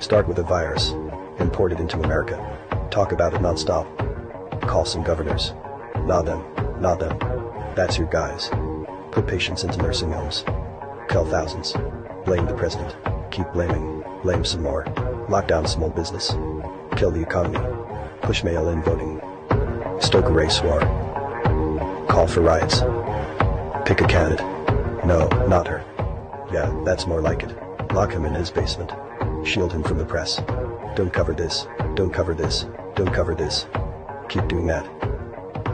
Start with a virus. Import it into America. Talk about it nonstop. Call some governors. Nod them. nod them. That's your guys. Put patients into nursing homes. Kill thousands. Blame the president. Keep blaming. Blame some more. Lock down small business. Kill the economy. Push mail-in voting. Stoke a race war. Call for riots. Pick a candidate. No, not her. Yeah, that's more like it. Lock him in his basement. Shield him from the press. Don't cover this. Don't cover this. Don't cover this. Keep doing that.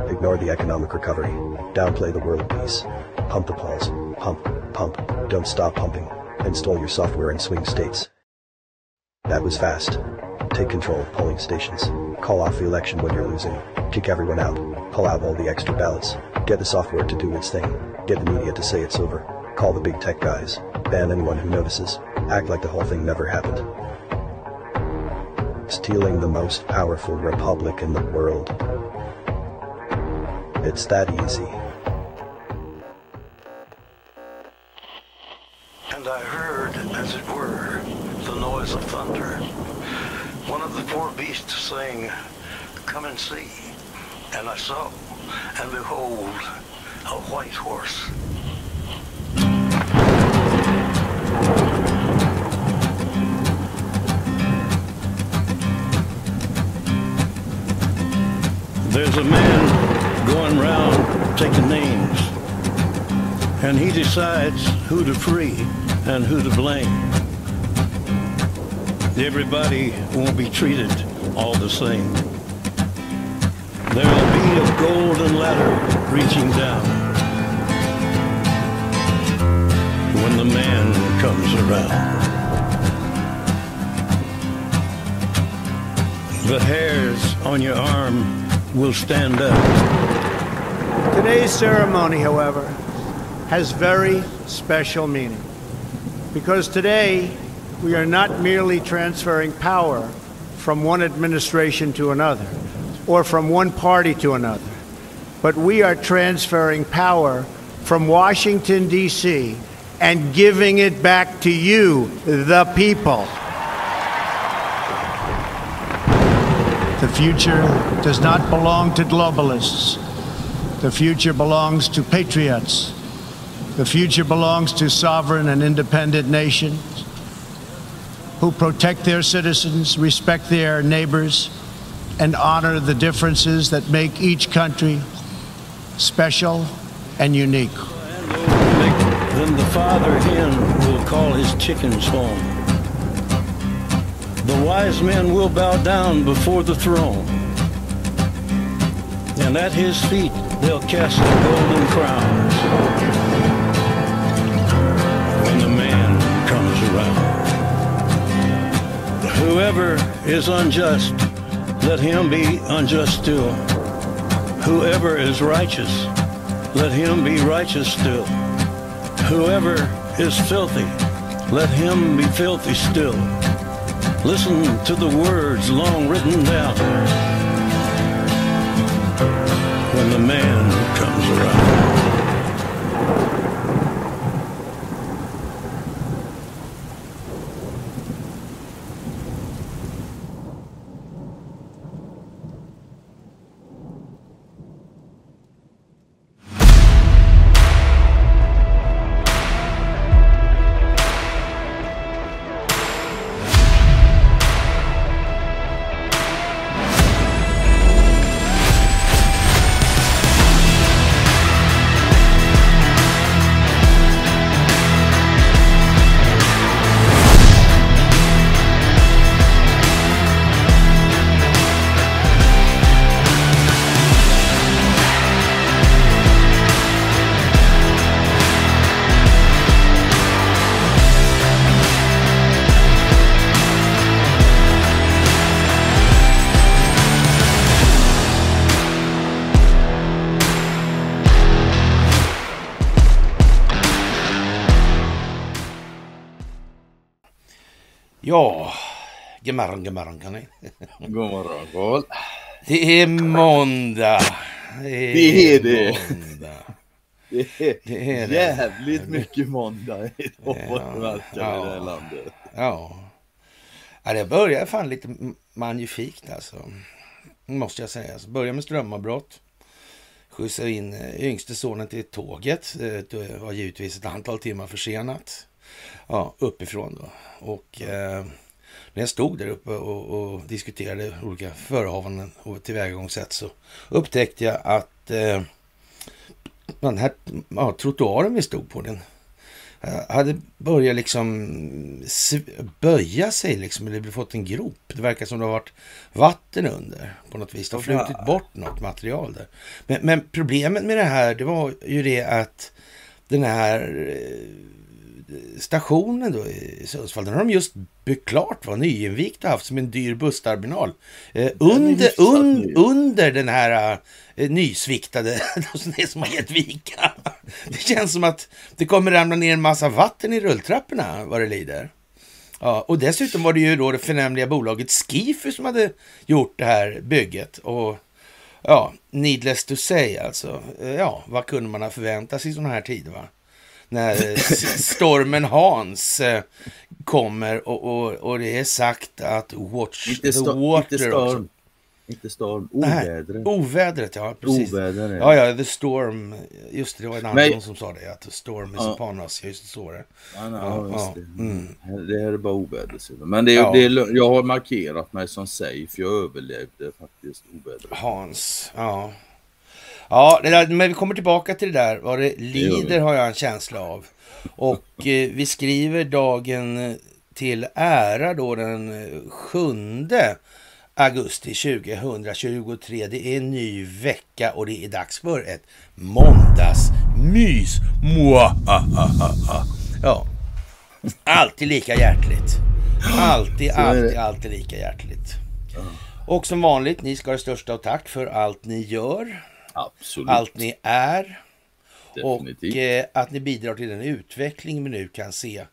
Ignore the economic recovery. Downplay the world peace. Pump the polls. Pump, pump. Don't stop pumping. Install your software in swing states. That was fast. Take control of polling stations. Call off the election when you're losing. Kick everyone out. Pull out all the extra ballots. Get the software to do its thing. Get the media to say it's over. Call the big tech guys. Ban anyone who notices. Act like the whole thing never happened. Stealing the most powerful republic in the world. It's that easy. And I heard, as it were, the noise of thunder. One of the four beasts saying, Come and see. And I saw, and behold, a white horse. There's a man going around taking names, and he decides who to free and who to blame. Everybody won't be treated all the same. There'll be a golden ladder reaching down the man comes around. The hairs on your arm will stand up. Today's ceremony, however, has very special meaning. Because today, we are not merely transferring power from one administration to another or from one party to another, but we are transferring power from Washington, D.C., and giving it back to you, the people. The future does not belong to globalists. The future belongs to patriots. The future belongs to sovereign and independent nations who protect their citizens, respect their neighbors, and honor the differences that make each country special and unique. Then the father hen will call his chickens home. The wise men will bow down before the throne. And at his feet they'll cast the golden crowns. When the man comes around. Whoever is unjust, let him be unjust still. Whoever is righteous, let him be righteous still. Whoever is filthy, let him be filthy still. Listen to the words long written down when the man comes around. Gemorgon, gemorgon kan ni. God morgon, Paul. Det är måndag. Det är det. Måndag. Det är, Det är det. jävligt mycket måndag idag Ja, verkar i det här landet. Ja. Ja, det börjar fan lite magnifikt alltså. Måste jag säga. Så börjar med strömavbrott. Skjutsade in eh, yngste sonen till tåget. Eh, Det var givetvis ett antal timmar försenat. Ja, uppifrån då. Och eh, när jag stod där uppe och, och diskuterade olika förehavanden och tillvägagångssätt så upptäckte jag att eh, den här ja, trottoaren vi stod på, den eh, hade börjat liksom böja sig liksom, eller fått en grop. Det verkar som det har varit vatten under på något vis. Det har flutit bort något material där. Men, men problemet med det här, det var ju det att den här eh, stationen då i Sundsvall, den har de just byggt klart, var nyinvigt och haft som en dyr bussterminal. Eh, under, un, under den här eh, nysviktade, det som har gett vika. Det känns som att det kommer ramla ner en massa vatten i rulltrapporna vad det lider. Ja, och dessutom var det ju då det förnämliga bolaget Skifu som hade gjort det här bygget. Och ja, needless to say alltså. Eh, Ja, vad kunde man ha förväntat sig i sådana här tider va? När stormen Hans eh, kommer och, och, och det är sagt att watch Inte, the water inte storm. också. Inte storm. Ovädret. Ovädret, ja precis. Oväder är Ja, ja, the storm. Just det, det var en annan Men- som sa det. Att the storm is Ja. upon us. Just det, så det. Ja, nej, Ja, ja, ja, det. mm. det här är bara ovädersidan. Men det är, Ja. det jag har markerat mig som safe. Jag överlevde faktiskt ovädret. Hans, ja. Ja, där, men vi kommer tillbaka till det där. Vad det lider har jag en känsla av. Och eh, vi skriver dagen eh, till ära då den eh, 7 augusti 2023. Det är en ny vecka och det är dags för ett måndagsmys. Mwahahaha. Ja, alltid lika hjärtligt. Alltid, alltid, alltid lika hjärtligt. Och som vanligt, ni ska ha det största av tack för allt ni gör, Absolut. allt ni är Definitivt. och eh, att ni bidrar till den utveckling vi nu kan se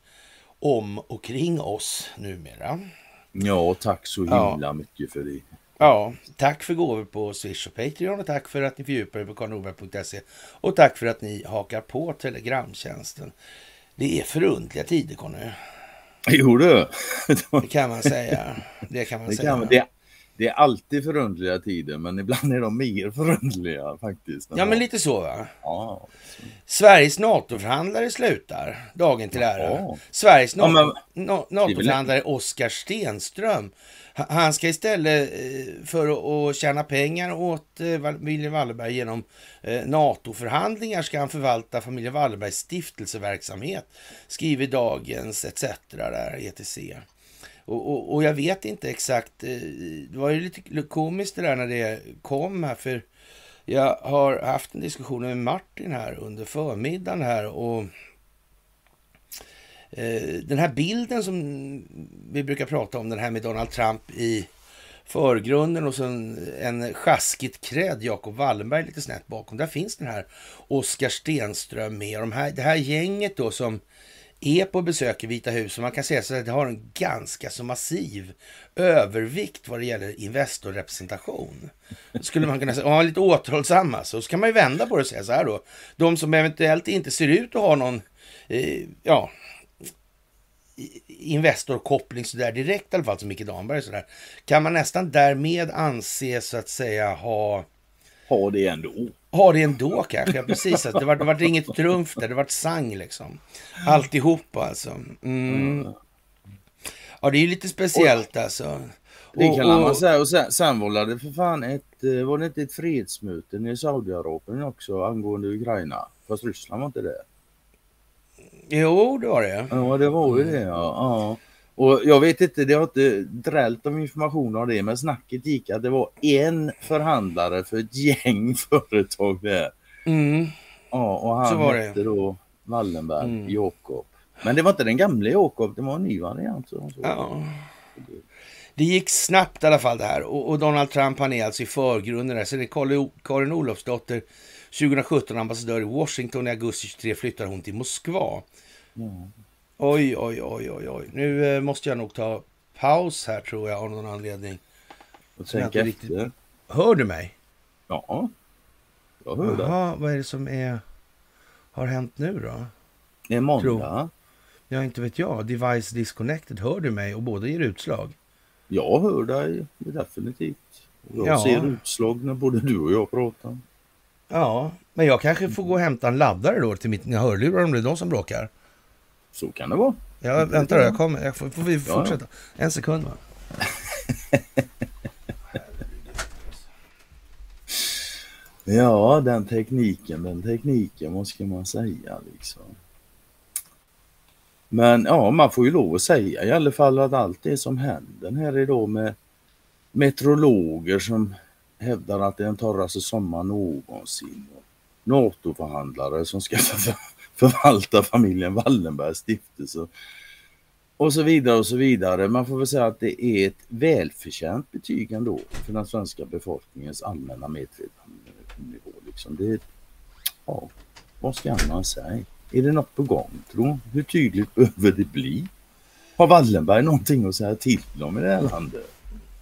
om och kring oss numera. Ja, tack så Ja. himla mycket för det. Ja, tack för gåvor på Swish och Patreon och tack för att ni fördjupar er på karlnorberg.se och tack för att ni hakar på Telegramtjänsten. Det är förundliga tider, Conny. Jo du. Det kan man säga. Det kan man Det, säga. kan, det, det är alltid förundliga tider men ibland är de mer förundliga faktiskt. Ja, men lite så va? Ja, Sveriges NATO-förhandlare slutar, dagen till ära. Jaha. Sveriges Ja, NATO- men- Na- NATO-förhandlare Oskar Stenström. Ha- Han ska istället eh, för att- tjäna pengar åt eh, William Wallenberg genom eh, NATO-förhandlingar ska han förvalta familjen Wallenbergs stiftelseverksamhet. Skriver dagens ETC. där, ETC. Och, och, och jag vet inte exakt, eh, det var ju lite komiskt det där när det kom här för jag har haft en diskussion med Martin här under förmiddagen här och eh, den här bilden som vi brukar prata om, den här med Donald Trump i förgrunden och sen en, sjaskigt krädd Jacob Wallenberg lite snett bakom. Där finns den här Oskar Stenström med. Och de här, det här gänget då som är på besök i Vita huset. Man kan säga så att det har en ganska så massiv övervikt vad det gäller Investorrepresentation. Skulle man kunna säga. Och lite återhållsamma. Så, så kan man ju vända på det och säga så här då. De som eventuellt inte ser ut att ha någon, eh, ja, Investorkoppling sådär direkt i alla fall som Micke Damberg och sådär. Kan man nästan därmed anse så att säga ha ha det ändå har det ändå kanske, precis. Att det var, det var inget trumf där, det var sang liksom. Alltihopa alltså. Mm. Ja, det är ju lite speciellt alltså. Det Och- kan och- man säga. Och sen, sen var det för fan ett, eh, var det inte ett fredsmöte i Saudiarabien också angående Ukraina? Fast Ryssland var inte det. Jo, det var det. Ja, det var ju det. Ja. ja. Och jag vet inte, det har inte drällt om information om det, men snacket gick att det var en förhandlare för ett gäng företag där. Mm. Ja, och Så han var det. hette då Wallenberg, Mm. Jakob. Men det var inte den gamla Jakob, det var en ny variant. Så. Ja. Det gick snabbt i alla fall det här. Och, och Donald Trump han är alltså i förgrunden där. Så det är Karin- Karin Olofsdotter, 2017 ambassadör i Washington. I augusti 23 flyttar hon till Moskva. Oj, oj, oj, oj, oj. Nu eh, måste jag nog ta paus här tror jag av någon anledning. Och Som jag tänk inte efter. riktigt- Hör du mig? Ja, jag hör. Jaha, vad är det som är... har hänt nu då? Det är måndag. Ja, inte vet jag. Device disconnected. Hör du mig? Och båda ger utslag. Jag hör dig definitivt. Jag Ja. ser utslag när både du och jag pratar. Ja, men jag kanske får gå och hämta en laddare då till mina hörlurar om det är de som bråkar. Så kan det vara. Ja, vänta då, jag kommer. Jag får, får vi fortsätta? En sekund? Ja, den tekniken, den tekniken, vad ska man säga liksom? Men ja, man får ju lov att säga i alla fall att allt det som händer här idag med meteorologer som hävdar att det är den torraste sommaren någonsin. NATO-förhandlare som ska för- förvalta familjen Wallenbergs stiftelse. Och så vidare och så vidare. Man får väl säga att det är ett välförtjänt betyg ändå för den svenska befolkningens allmänna medvetandenivå. Liksom. Det ja, vad ska man säga? Är det något på gång tro? Hur tydligt behöver det bli? Har Wallenberg någonting att säga till om i det här landet?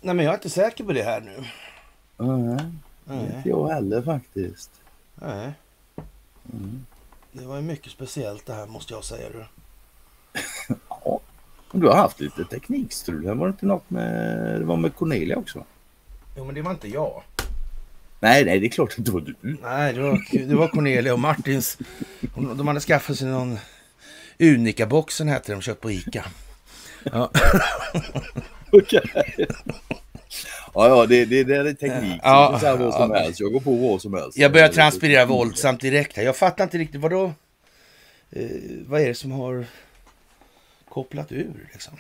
Nej, men jag är inte säker på det här nu. Nej, Nej. inte jag heller faktiskt. Nej. Det var ju mycket speciellt det här måste jag säga. Du. Ja, du har haft lite teknikstrul. här. Var det inte något med, det var med Cornelia också? Jo, men det var inte jag. Nej, nej, det är klart att det var du. Nej, det var, det var Cornelia och Martins. De hade skaffat sig någon Unica-boxen hette de, köpt på Ica. Ja. Okej. Ja, ja, det, det, det är teknik. Ja, säga vad som ja. helst. Jag går på vad som helst. Jag börjar transpirera våldsamt direkt här. Jag fattar inte riktigt, vadå? Eh, vad är det som har kopplat ur liksom?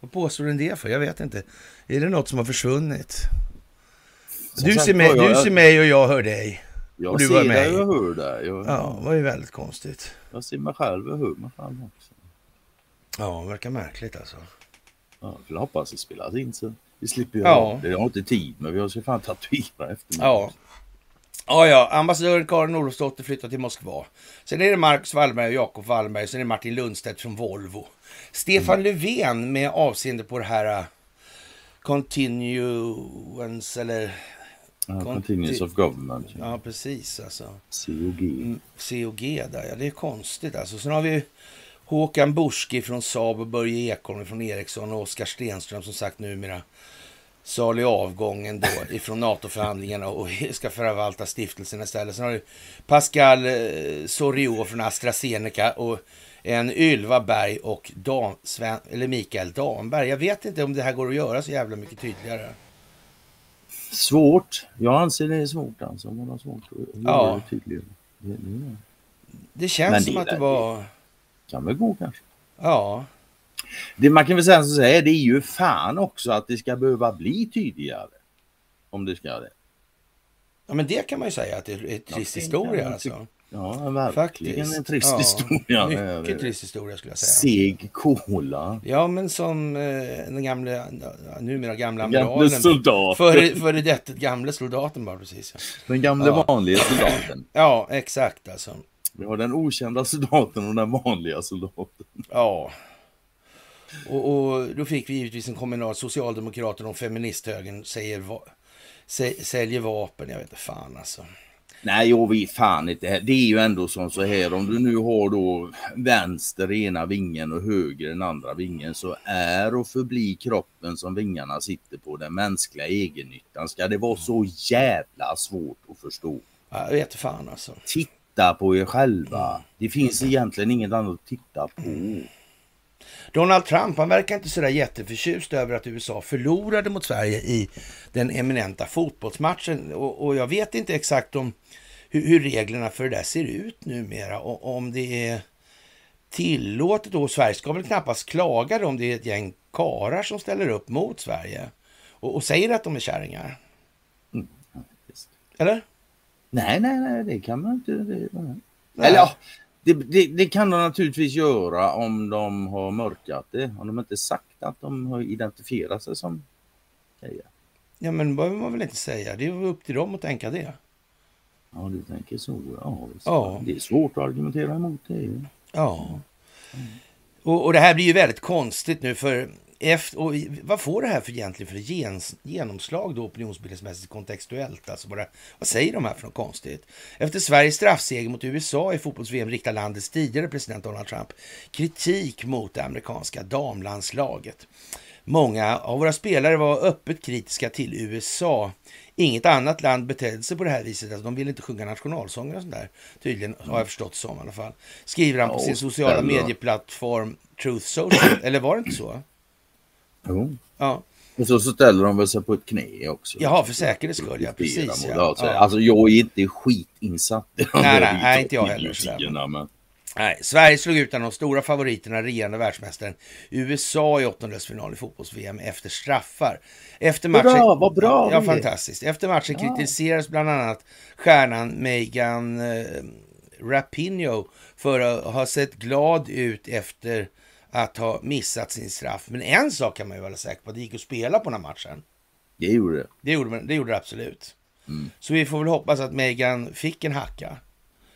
Vad påstår den det för? Jag vet inte. Är det något som har försvunnit? Som Du sagt ser, mig, jag- du ser mig och jag hör dig. Jag och du ser dig och hör dig. Jag, Ja, det var ju väldigt konstigt. jag ser mig själv och hör mig själv också. Ja, verkar märkligt alltså. Ja, jag hoppas det spelas in så vi slipper Ja. göra av det. Jag har inte tid men jag ska fan tatuera efter mig. Ja. Ja, ja, ambassadören Karin Olofsdotter flyttar till Moskva. Sen är det Marcus Wallberg och Jakob Wallberg. Sen är det Martin Lundstedt från Volvo. Stefan Löfven med avseende på det här uh, continuance eller Ja, Continuous of Government. ja, precis alltså. COG. Mm, COG där, ja det är konstigt alltså. Sen har vi Håkan Borski från Saab och Börje Ekholm från Ericsson och Oskar Stenström som sagt numera salig avgången då ifrån NATO-förhandlingarna och ska förvalta stiftelsen istället. Sen har du Pascal eh, Soriot från AstraZeneca och en Ylva Berg och Dan, Sven, eller Mikael Damberg. Jag vet inte om det här går att göra så jävla mycket tydligare. Svårt. Jag anser det är svårt alltså. Man har svårt att göra Ja. det tydligare. Det, det Det känns Men som det att det var... kan väl gå kanske. Ja, Det man kan väl säga här, det är ju fan också att det ska behöva bli tydligare. Om det ska det. ja men det kan man ju säga att det är ett trist historia alltså. Ja, verkligen Faktiskt. en trist Ja, historia. Mycket trist historia skulle jag säga. Seg kola. Ja, men som eh, den gamla, ja, numera gamla Gamle amiralen. soldat. Före, före detta gamle soldaten bara precis. Ja, Den gamle Ja. vanliga soldaten. ja exakt alltså. Vi har den okända soldaten och den vanliga soldaten. Ja. Och, och då fick vi givetvis en kommunal Socialdemokraterna och feministhögern säger va, sä, säljer vapen. Jag vet inte fan alltså. Nej, jag vet fan inte. Det är ju ändå som så här om du nu har då vänster ena vingen och höger den andra vingen så är och förbli kroppen som vingarna sitter på den mänskliga egennyttan. Ska det vara så jävla svårt att förstå? Ja, Jag vet fan alltså. Titta på er själva. Det finns egentligen inget annat att titta på. Donald Trump, han verkar inte sådär jätteförtjust över att USA förlorade mot Sverige i den eminenta fotbollsmatchen. Och, och jag vet inte exakt om hur, hur reglerna för det där ser ut numera. Och om det är tillåtet då. Sverige ska väl knappast klaga om det är ett gäng karar som ställer upp mot Sverige och, och säger att de är kärringar. Visst. Eller? Nej, nej, nej, det kan man inte. Det. Eller ja, det, det, det kan de naturligtvis göra om de har mörkat det. Om de inte sagt att de har identifierat sig som tjejer. Ja, men det behöver man väl inte säga. Det är upp till dem att tänka det. Ja, du tänker så. Ja. Ja. Det är svårt att argumentera emot det. Ja. Och, och det här blir ju väldigt konstigt nu för efter, och vad får det här för egentligen för gens, genomslag då opinionsbildningsmässigt kontextuellt? Alltså det, vad säger de här för något konstigt? Efter Sveriges straffseger mot USA i fotbolls-VM riktar landets tidigare president Donald Trump kritik mot det amerikanska damlandslaget. Många av våra spelare var öppet kritiska till USA. Inget annat land betedde sig på det här viset. Alltså, de ville inte sjunga nationalsånger och sånt där. Tydligen har jag förstått som i alla fall. Skriver han på sin sociala medieplattform Truth Social. Eller var det inte så? Jo. Ja, Och så, så ställer de väl sig på ett knä också. Jaha, för säkerhets skull, ja, precis, ja. mot allt. Ja. Alltså jag är inte skitinsatt i de Nej, nej, nej, inte jag heller, Men Nej, Sverige slog ut en av de stora favoriterna, regerande världsmästaren USA i åttondelsfinal i fotbolls-VM efter straffar. Efter matchen... Bra, vad bra Ja, fantastiskt. Efter matchen kritiserades bland annat stjärnan Megan eh, Rapinoe för att ha sett glad ut efter att ha missat sin straff. Men en sak kan man ju vara säker på, det gick att spela på den här matchen. det gjorde det. Det gjorde, det, gjorde det absolut. Mm. Så vi får väl hoppas att Megan fick en hacka.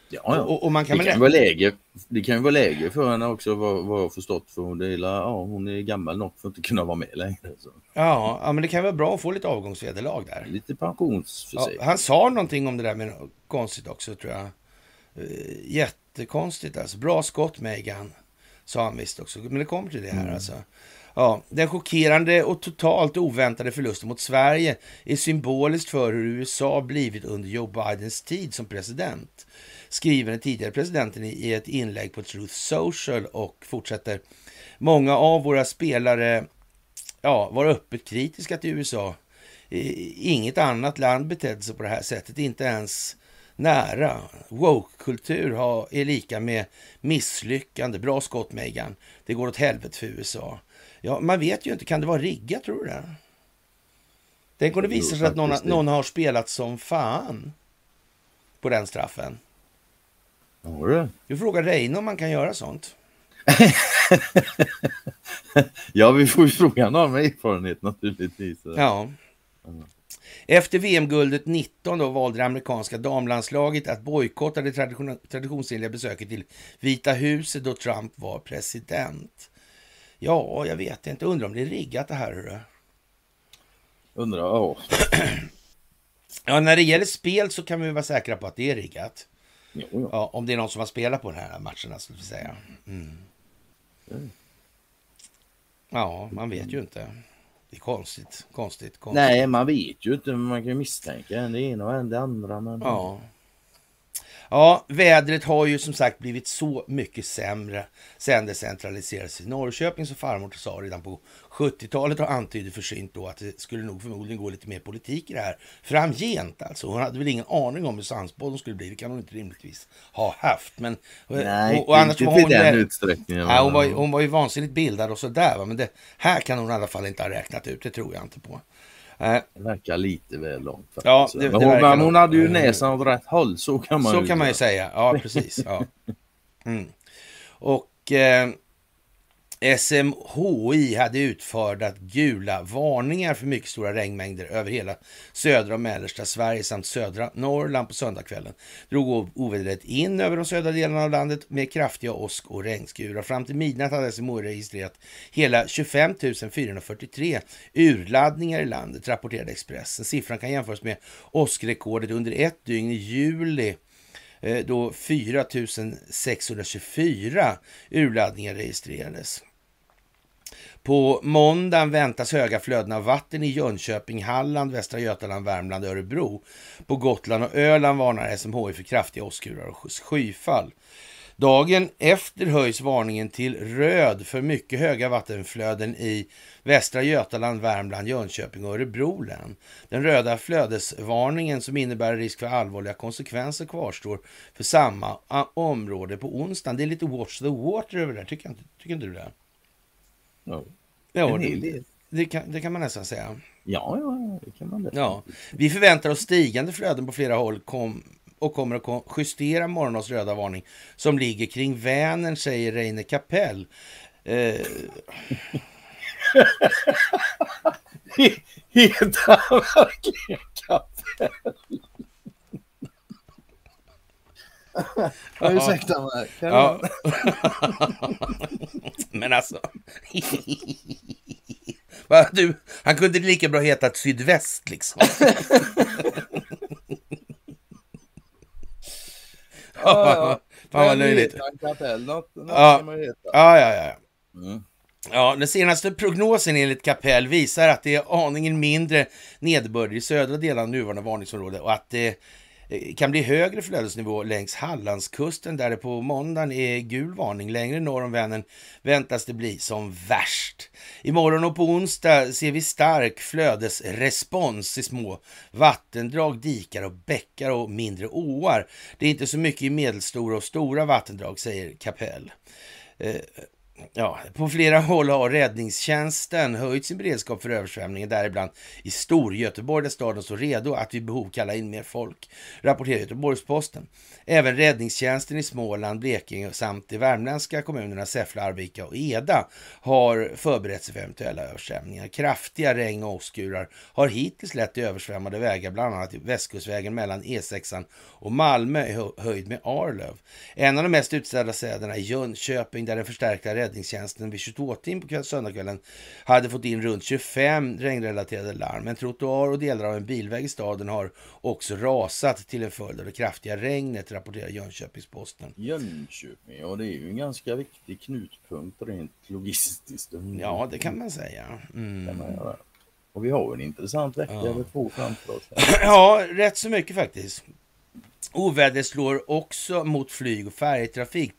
Ja, ja. Och, och man kan det, kan vara läge, det kan ju vara läge för henne också vad, vad jag förstått. För hon är, ja, hon är gammal nog för att inte kunna vara med längre. Så. Ja, ja, men det kan vara bra att få lite avgångsvederlag där. Lite Ja, pensionsförsäkring. han sa någonting om det där med konstigt också tror jag. Eh, Jättekonstigt alltså. Bra skott Megan, sa han visst också. Men det kommer till det här alltså. Ja, den chockerande och totalt oväntade förlusten mot Sverige är symboliskt för hur USA blivit under Joe Bidens tid som president. Skriver den tidigare presidenten i ett inlägg på Truth Social och fortsätter. Många av våra spelare ja, var öppet kritiska till USA. Inget annat land betedde sig på det här sättet, inte ens nära. Woke-kultur har- är lika med misslyckande. Bra skott Megan. Det går åt helvete för USA. Ja, man vet ju inte, kan det vara riggat tror du det? Tänk om det visar sig att någon, någon har spelat som fan på den straffen. Ja, det. Du frågar Reine om man kan göra sånt. ja, vi får ju fråga någon med erfarenhet naturligtvis. Ja. Efter VM-guldet 19 då valde det amerikanska damlandslaget att bojkotta det tradition- traditionsenliga besöket till Vita huset då Trump var president. Ja, jag vet inte. Undrar om det är riggat det här. hörru. Undrar, ja. Ja, när det gäller spel så kan vi vara säkra på att det är riggat. Jo, ja. Ja, om det är någon som har spelat på den här matchen, skulle vi säga. Mm. Ja, man vet ju inte. Det är konstigt, konstigt, konstigt. Nej, man vet ju inte. Man kan misstänka en det ena och en det andra. Men... Ja. Ja, vädret har ju som sagt blivit så mycket sämre sen det centraliserades i Norrköping som farmor sa redan på 70-talet och antydde försynt då att det skulle nog förmodligen gå lite mer politik i det här framgent alltså. Hon hade väl ingen aning om hur hon skulle bli, det kan hon inte rimligtvis ha haft. Men, Nej, och, och annars inte var till hon, den utsträckningen. Ja, hon, var, hon var ju vansinnigt bildad och sådär men det här kan hon i alla fall inte ha räknat ut, det tror jag inte på. Nej, Det verkar lite väl långt. faktiskt. Ja, det- men hon, men hon hade ju näsan åt rätt håll, så kan man Så ju kan man ju säga. Ja, precis. Ja. Mm. Och eh, SMHI hade utfärdat gula varningar för mycket stora regnmängder över hela södra och mellersta Sverige samt södra Norrland på söndagskvällen. Drog ovädret in över de södra delarna av landet med kraftiga åsk och regnskurar. Fram till midnatt hade SMHI registrerat hela 25 443 urladdningar i landet, rapporterade Expressen. Siffran kan jämföras med åskrekordet under ett dygn i juli eh, då 4 624 urladdningar registrerades. På måndagen väntas höga flöden av vatten i Jönköping, Halland, Västra Götaland, Värmland Örebro. På Gotland och Öland varnar SMHI för kraftiga åskurar och skyfall. Dagen efter höjs varningen till röd för mycket höga vattenflöden i Västra Götaland, Värmland, Jönköping och Örebro län. Den röda flödesvarningen som innebär risk för allvarliga konsekvenser kvarstår för samma område på onsdagen. Det är lite watch the water över det där, tycker, tycker inte du det? Ja, Ja, det, det, kan, det kan man nästan säga. Ja, ja, det kan man det. Ja, vi förväntar oss stigande flöden på flera håll kom, och kommer att justera morgondagens röda varning som ligger kring Vänern, säger Reine Kapell. Eh, Heter han verkligen Kapell? Ja, ursäkta mig. Ja. Men alltså... Va, du, han kunde lika bra heta sydväst liksom. Ja, ja. Fan vad löjligt. Ja. Ja, ja, ja. Mm. Ja, den senaste prognosen enligt Kapell visar att det är aningen mindre nederbörd i södra delen av nuvarande varningsområde och att det Eh, kan bli högre flödesnivå längs Hallandskusten där det på måndagen är gul varning. Längre norr om Vänern väntas det bli som värst. Imorgon och på onsdag ser vi stark flödesrespons i små vattendrag, dikar och bäckar och mindre åar. Det är inte så mycket i medelstora och stora vattendrag, säger Kapell. Eh, Ja, på flera håll har räddningstjänsten höjt sin beredskap för översvämningen, däribland i Storgöteborg där staden står redo att vid behov kalla in mer folk, rapporterar Göteborgs-Posten. Även räddningstjänsten i Småland, Blekinge samt de värmländska kommunerna Säffle, Arvika och Eda har förberett sig för eventuella översvämningar. Kraftiga regn och åskurar har hittills lett till översvämmade vägar, bland annat Västkustvägen mellan E6 och Malmö i höjd med Arlöv. En av de mest utsatta städerna är Jönköping där den förstärkta räddningstjänsten vid 22-tiden på söndagskvällen hade fått in runt 25 regnrelaterade larm. En trottoar och delar av en bilväg i staden har också rasat till en följd av det kraftiga regnet, rapporterar Jönköpings-Posten. Jönköping, ja det är ju en ganska viktig knutpunkt rent logistiskt. Ja, det kan man säga. Mm. Kan man göra. Och vi har en intressant vecka Ja. eller två framför oss. Ja, rätt så mycket faktiskt. Ovädret slår också mot flyg och färjetrafik.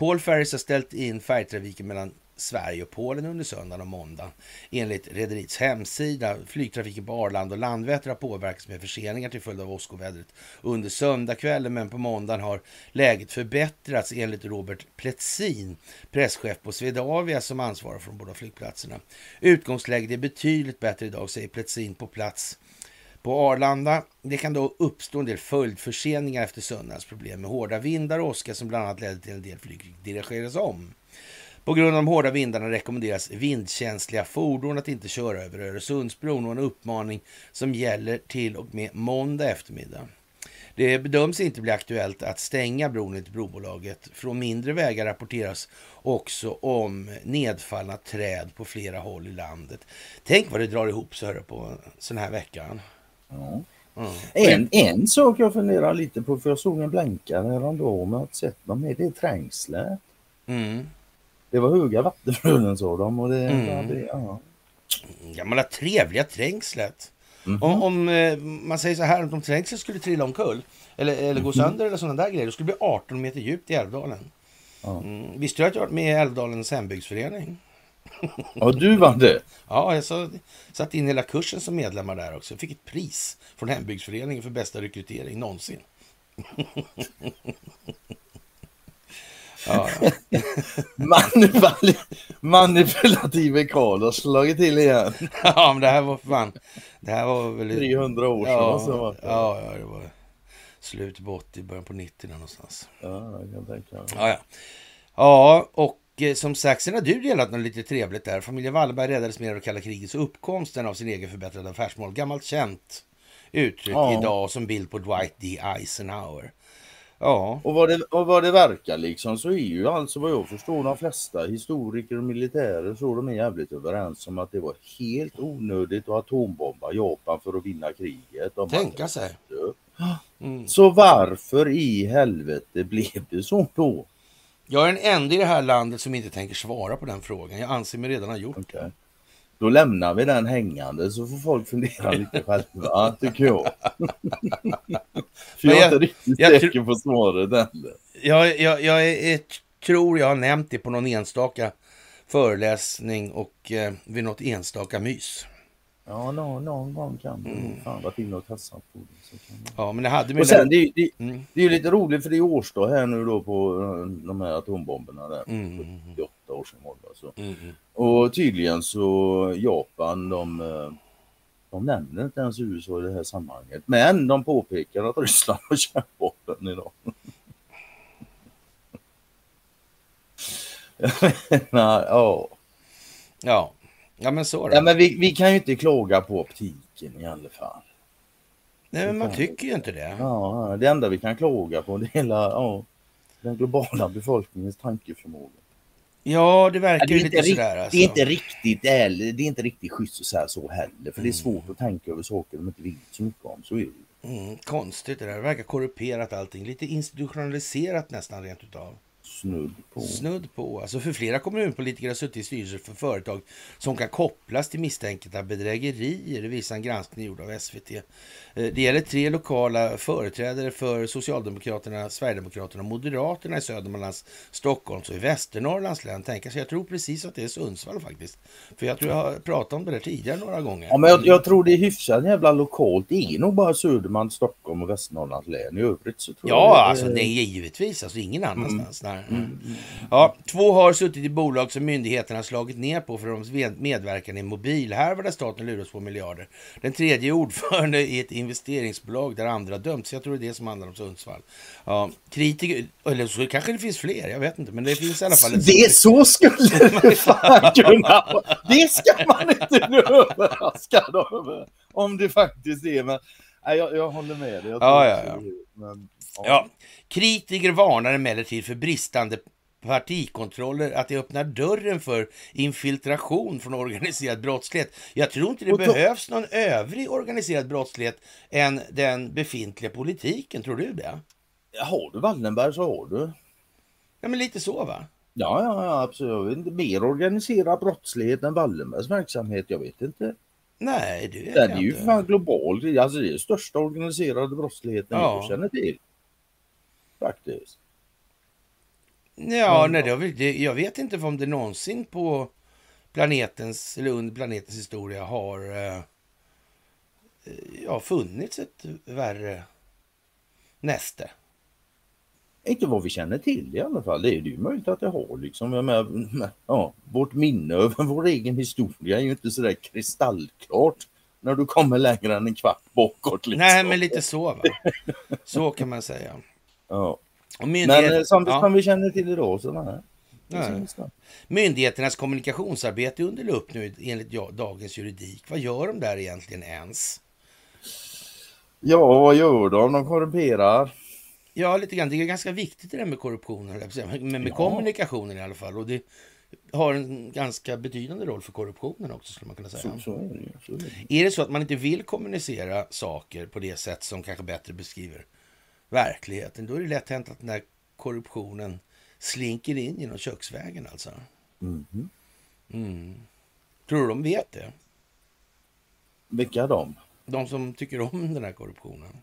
Paul Ferries har ställt in färjetrafiken mellan Sverige och Polen under söndagen och måndagen. Enligt rederiets hemsida. Flygtrafiken på Arlanda och Landvetter har påverkats med förseningar till följd av åskovädret under söndagskvällen, men på måndagen har läget förbättrats enligt Robert Pletsin, presschef på Swedavia som ansvarar för de båda flygplatserna. Utgångsläget är betydligt bättre idag, säger Pletsin på plats på Arlanda. Det kan då uppstå en del följdförseningar efter söndagens problem med hårda vindar och åska som bland annat ledde till en del flyg dirigeras om. På grund av de hårda vindarna rekommenderas vindkänsliga fordon att inte köra över Öresundsbron och en uppmaning som gäller till och med måndag eftermiddag. Det bedöms inte bli aktuellt att stänga bron enligt brobolaget. Från mindre vägar rapporteras också om nedfallna träd på flera håll i landet. Tänk vad det drar ihop så här på sån här veckan. Ja. Mm. En, en sak jag funderar lite på, för jag såg en blänkare häromdagen inte sett dem, är det är trängslet. Mm. Det var höga vattenflöden sa de och det, Mm. det ja. Gamla trevliga trängslet. Mhm. Om, om eh, man säger så här, om trängslet skulle trilla omkull eller, eller gå sönder eller sådana där grejer, då skulle det bli 18 meter djupt i Älvdalen. Mm. Visste du att jag varit med i Älvdalens hembygdsförening? Ja, du var det. Ja, jag så, satt in hela kursen som medlemmar där också. Fick ett pris från hembygdsföreningen för bästa rekrytering någonsin. ja, ja. Manipul manipulative Karl har slagit till igen. ja, men det här var fan... Det här var väl... 300 år sedan. Ja, måste det ha varit. ja, ja, det var slutet på 80, början på 90 där någonstans. ja, jag kan tänka mig. Ja, ja. ja och som sagt, sen har du delat något lite trevligt där. Familjen Wallenberg räddades mer av kalla krigets uppkomsten av sin egen förbättrade affärsmål. Gammalt känt uttryck Ja. idag som bild på Dwight D. Eisenhower. Ja, Och vad, det, och vad det verkar liksom så är ju alltså vad jag förstår de flesta historiker och militärer så de är jävligt överens om att det var helt onödigt att atombomba Japan för att vinna kriget. Tänka sig. Mm. Så varför i helvete blev det så då? Jag är den enda i det här landet som inte tänker svara på den frågan. Jag anser mig redan ha gjort det. Okej. Då lämnar vi den hängande så får folk fundera lite själva tycker jag. För jag är jag- inte riktigt jag säker på svaret heller. Jag, jag, jag är, är, tror jag har nämnt det på någon enstaka föreläsning och eh, vid något enstaka mys. Ja, någon, någon gång kan du Mm. fan varit inne och tassat på det. Det. Ja, men det hade med Och sen, det, det, Mm. det är ju lite roligt för det är årsdag här nu då på eh, de här atombomberna där. Mm. 78 år sedan var det alltså. Mm, mm. Och tydligen så Japan de, eh, de nämner inte ens USA i det här sammanhanget. Men de påpekar att Ryssland har kärnvapen idag. Nej, ja. Ja. Ja, men så då. ja, men vi, vi kan ju inte klaga på optiken i alla fall. Nej, men man tycker ju inte det. Ja, det enda vi kan klaga på det är hela ja, den globala befolkningens tankeförmåga. Ja, det Ja, verkar det, ju lite sådär alltså. det är inte riktigt det är inte riktigt schysst att säga så heller. För det är Mm. svårt att tänka över saker de inte vet så mycket om. Så är det. Mm, konstigt det där. Det verkar korrumperat allting. Lite institutionaliserat nästan rent utav. Snudd på. Snudd på. Alltså för flera kommunpolitiker har suttit i styrelser för företag som kan kopplas till misstänkta bedrägerier, det visar en granskning gjord av SVT. Eh, Det gäller tre lokala företrädare för Socialdemokraterna, Sverigedemokraterna och Moderaterna i Södermanlands, Stockholms och i Västernorrlands län. Tänka sig, jag tror precis att det är Sundsvall faktiskt. För jag tror jag har pratat om det där tidigare några gånger. Ja, men jag, jag tror det är hyfsat jävla lokalt. Det är nog bara Södermanland, Stockholm och Västernorrlands län. I övrigt så tror jag Ja, det, alltså det är givetvis. Alltså ingen annanstans. Nej. Mm. Ja, två har suttit i bolag som myndigheterna slagit ner på för de med- medverkan i mobilhärvor där staten luras på miljarder. Den tredje är ordförande i ett investeringsbolag där andra dömts. Jag tror det är det som handlar om Sundsvall. Ja, kritiker, eller så kanske det finns fler, jag vet inte. Men det finns i alla fall... Det är så skulle det fan kunna. Det ska man inte bli överraskad över. Om det faktiskt är. Men, nej, jag, jag håller med dig. Ja, ja, ja. Men, Ja, kritiker varnar emellertid för bristande partikontroller, att det öppnar dörren för infiltration från organiserad brottslighet. Jag tror inte det då- behövs någon övrig organiserad brottslighet än den befintliga politiken. Tror du det? Har du Wallenberg så har du. Ja, men lite så va? Ja, ja, ja absolut. Mer organiserad brottslighet än Wallenbergs verksamhet. Jag vet inte. Nej, det vet Den är ju fan global. Alltså det är största organiserade brottsligheten Ja. jag känner till. Faktiskt. Ja, nej, det jag vet inte om det någonsin på planetens, eller under planetens historia har eh, ja, funnits ett värre näste. Inte vad vi känner till i alla fall. Det är ju möjligt att det har liksom. Jag menar, ja, vårt minne över vår egen historia är ju inte sådär kristallklart när du kommer längre än en kvart bakåt. Liksom. Nej, men lite så va. Så kan man säga. Ja. Och Men myndighet, eh, som, ja, som vi känner till idag så nej. Nej. myndigheternas kommunikationsarbete är under lupp nu enligt dagens juridik. Vad gör de där egentligen ens? Ja, vad gör de? De korrumperar. Ja, lite grann. Det är ganska viktigt det där med korruptionen, men med Ja. kommunikationen i alla fall. Och det har en ganska betydande roll för korruptionen också, skulle man kunna säga. Så, så är det. Så är det. Är det så att man inte vill kommunicera saker på det sätt som kanske bättre beskriver verkligheten, då är det lätt hänt att den där korruptionen slinker in genom köksvägen alltså. Mhm. Mm. Tror du de vet det? Vilka de? De som tycker om den här korruptionen.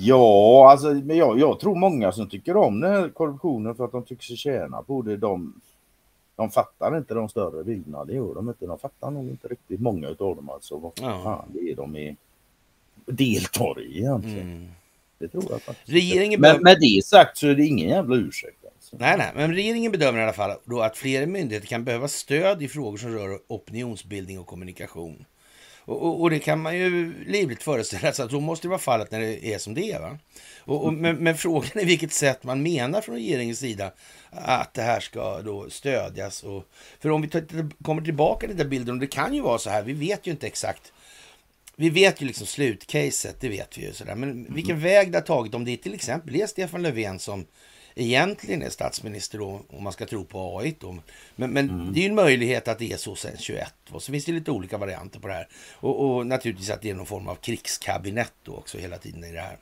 Ja, alltså, men jag, jag tror många som tycker om den här korruptionen för att de tycker sig tjäna på det. De, de fattar inte de större bilderna. Det gör de inte. De fattar nog inte riktigt många av dem alltså. Vad Ja. fan det är de är, deltar i egentligen. Mm. Det tror jag faktiskt. Regeringen Men behöver- med det sagt så är det ingen jävla ursäkt. Alltså. Nej, nej, men regeringen bedömer i alla fall då att flera myndigheter kan behöva stöd i frågor som rör opinionsbildning och kommunikation. Och, och, och det kan man ju livligt föreställa sig att så måste det vara fallet när det är som det är. Va? Och, och, men, men frågan är vilket sätt man menar från regeringens sida att det här ska då stödjas. Och, för om vi tar, kommer tillbaka till den där bilden, och det kan ju vara så här, vi vet ju inte exakt vi vet ju liksom slutcaset, det vet vi ju. Sådär. Men vilken väg det har tagit, om det till exempel är Stefan Löfven som egentligen är statsminister då, om man ska tro på AI. Då. Men, men det är ju en möjlighet att det är så sen 21. Och så finns det lite olika varianter på det här. Och, och naturligtvis att det är någon form av krigskabinett då också hela tiden i det här.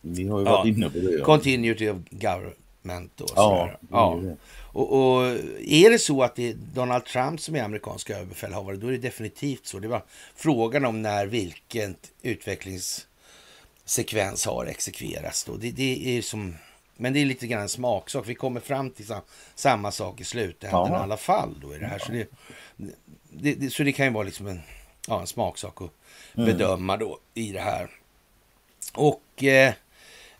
Vi har ju Ja. varit inne på det. Ja. Continuity of government då. Ja, sådär. är ja. Och, och är det så att det är Donald Trump som är amerikanska överbefälhavare, då är det definitivt så. Det var frågan om när vilken utvecklingssekvens har exekverats. Då. Det, det är som, men det är lite grann en smaksak. Vi kommer fram till sam, samma sak i slutändan Ja. i alla fall. Då i det här. Så, det, det, så det kan ju vara liksom en, ja, en smaksak att bedöma då i det här. Och eh,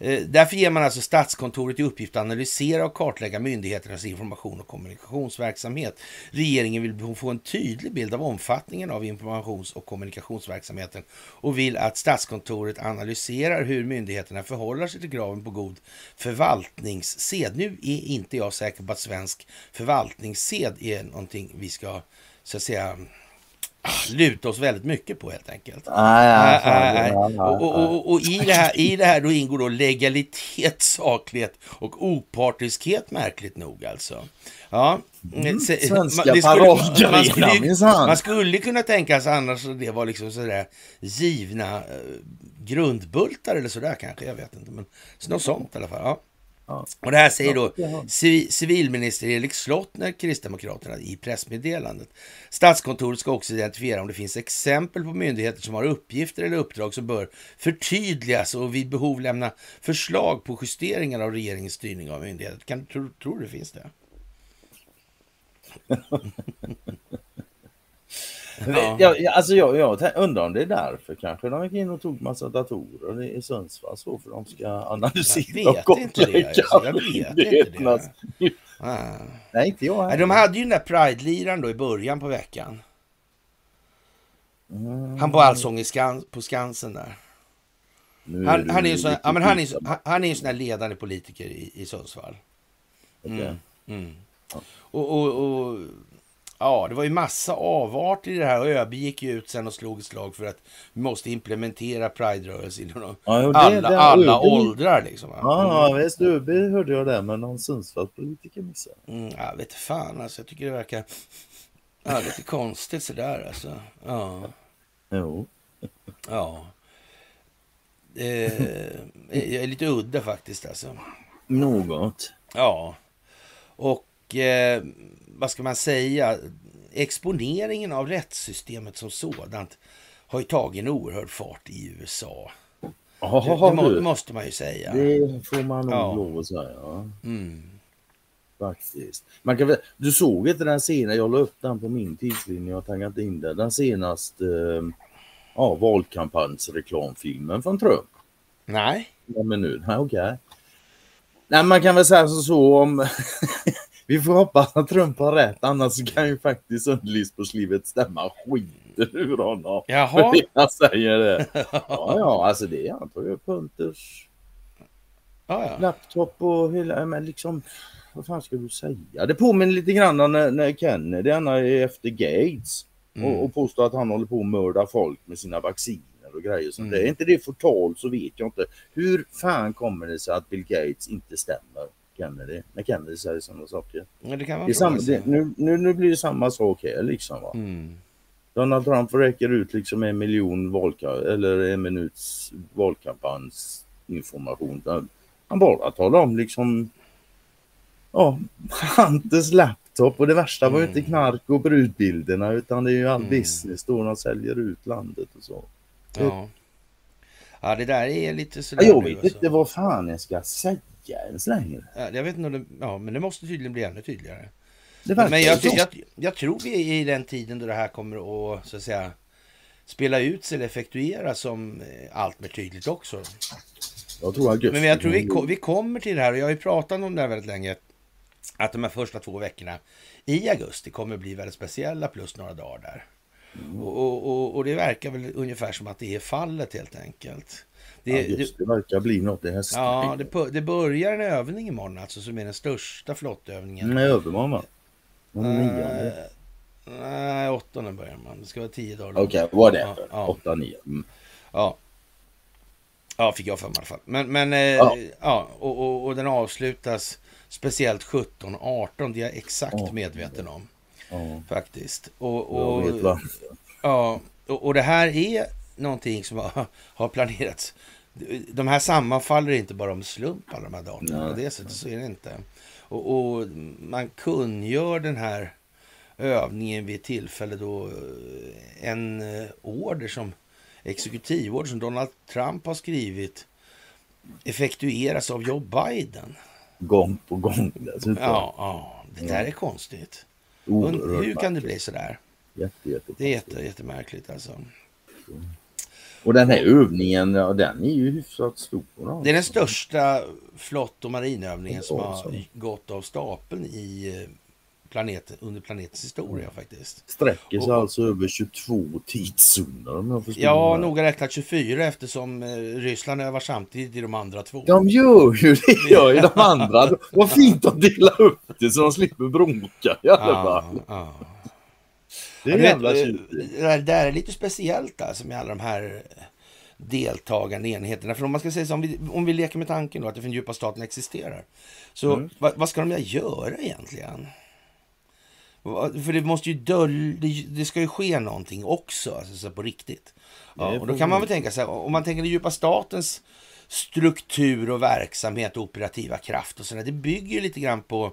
Eh, därför ger man alltså Statskontoret i uppgift att analysera och kartlägga myndigheternas information och kommunikationsverksamhet. Regeringen vill få en tydlig bild av omfattningen av informations och kommunikationsverksamheten och vill att Statskontoret analyserar hur myndigheterna förhåller sig till kraven på god förvaltningssed. Nu är inte jag säker på att svensk förvaltningssed är någonting vi ska så att säga luta oss väldigt mycket på helt enkelt. Ja, Och, och, och, och i, det här, i det här då ingår då legalitet, saklighet och opartiskhet märkligt nog alltså. Ja. Mm, Se- svenska man- skulle-. Man skulle kunna tänka sig annars att det var liksom sådär givna eh, grundbultar eller sådär kanske, jag vet inte. Men något sånt i alla fall. Ja. Och det här säger då civilminister Erik Slottner, Kristdemokraterna, i pressmeddelandet. Statskontoret ska också identifiera om det finns exempel på myndigheter som har uppgifter eller uppdrag som bör förtydligas och vid behov lämna förslag på justeringar av regeringens styrning av myndigheter. Kan, tror, tror du det finns det? Ja. Ja, ja, alltså jag, jag undrar om det är därför kanske de gick in och tog massa datorer i Sundsvall så för de ska analysera Jag vet och inte det, alltså. Jag vet inte det. Ah. Nej, inte jag heller. de hade ju den där Pride-liran då i början på veckan. Mm. Han på Allsång i Skan- på Skansen där. Han, är ju så, lite ja, men han är, skitsam. han- han är ju en sån här ledande politiker i, i Sundsvall. Okej. Mm. Och, och, och ja, det var ju massa avarter i det här och ÖB gick ju ut sen och slog ett slag för att vi måste implementera Pride-rörelsen inom Ja, alla, det- alla ÖB åldrar liksom. Ja, ja, visst. ÖB hörde jag det, men någon Sundsvallspolitiker missade. Mm, jag vet fan alltså, jag tycker det verkar ja, lite konstigt sådär alltså. Ja, Jo. ja. Eh, jag är lite udda faktiskt alltså. Något. Ja, och eh, vad ska man säga? Exponeringen av rättssystemet som sådant har ju tagit en oerhörd fart i USA. Det, Jaha, det du. måste man ju säga. Det får man nog Ja. lov att säga. Ja. Mm. Faktiskt. Man kan du såg inte den scenen, jag la upp den på min tidslinje, jag har taggat in den. Den senaste eh, ja, valkampanjsreklamfilmen från Trump. Nej, Ja, men nu, nej, okej. Nej, man kan väl säga så, så om... Vi får hoppas att Trump har rätt, annars kan ju faktiskt underlivsporslivet stämma skiten ur honom. Jaha. Jag säger det. Ja, ja, alltså det är han ju Punters ja, ja. laptop och hela, men liksom, vad fan ska du säga? Det påminner lite grann om när, när Kennedy, han är efter Gates Mm. och, och påstår att han håller på att mörda folk med sina vacciner och grejer. Så Mm. det är inte det förtal så vet jag inte. Hur fan kommer det sig att Bill Gates inte stämmer Kennedy? När Kennedy säger sådana saker. Ja, det kan är samma, det, nu, nu, nu blir det samma sak här liksom. Va? Mm. Donald Trump räcker ut liksom en miljon valka eller en minuts valkampanjsinformation. Han- bara talar om liksom ja, Hunters laptop och det värsta var ju inte knark och brudbilderna utan det är ju all Mm. business då de säljer ut landet och så. Ja. ja, det där är lite sådär Ja, jag vet inte vad fan jag ska säga ens längre. Ja, Jag vet inte om det, ja, men det måste tydligen bli ännu tydligare. Men jag, jag, jag tror vi är i den tiden då det här kommer att, så att säga, spela ut sig eller effektueras som eh, allt mer tydligt också. jag tror augusti. Men jag tror vi, vi kommer till det här och jag har ju pratat om det här väldigt länge. Att de här första två veckorna i augusti kommer bli väldigt speciella plus några dagar där. Mm. Och, och, och, det verkar väl ungefär som att det är fallet helt enkelt. Det, det, Augusti verkar bli något i hästen. ja, det, det börjar en övning imorgon alltså som är den största flottövningen. Nej, övermorgon va? Nionde. Nej, åttonde börjar man. Det ska vara tio dagar. Okej, vad är det Ja, ja. 8, 9. Mm. Ja. Ja, fick jag för mig i alla fall. Men, men eh, Ja. ja, och, och, och den avslutas speciellt 17, 18. Det är jag exakt Ja. medveten om Ja, faktiskt. Och, och, varför. ja, och, och det här är någonting som har, har planerats. De här sammanfaller inte bara om slump alla de här dagarna. På det sättet så är det inte. Och, och man kungör den här övningen vid ett tillfälle då eh, en eh, order som exekutivorder som Donald Trump har skrivit effektueras av Joe Biden. Gång på gång dessutom. Ja, ja det där är konstigt. Oerhört Hur kan det bli så där? Jätte, jätte, Det är jätte, jättemärkligt alltså. Och den här övningen, ja, den är ju hyfsat stor. Då. Det är den största flott och marinövningen som har gått av stapeln i planeten, under planetens historia faktiskt. Sträcker sig Och- alltså över 22 tidszoner om jag förstår Ja, det. noga räknat 24 eftersom eh, Ryssland övar samtidigt i de andra två. De gör ju det, gör ju de andra. Vad fint att dela upp det så de slipper bronka i alla fall. ja. Det Ja, är vet, jävla tjusigt. det där- det är lite speciellt alltså med alla de här deltagande enheterna. För om man ska säga så, om vi, om vi leker med tanken då att den djupa staten existerar. Så Mm. vad, vad ska de göra egentligen? För det måste ju dölja, det, det ska ju ske någonting också, alltså så på riktigt. Ja, och då kan man väl tänka sig, om man tänker den djupa statens struktur och verksamhet och operativa kraft och sådär. Det bygger ju lite grann på,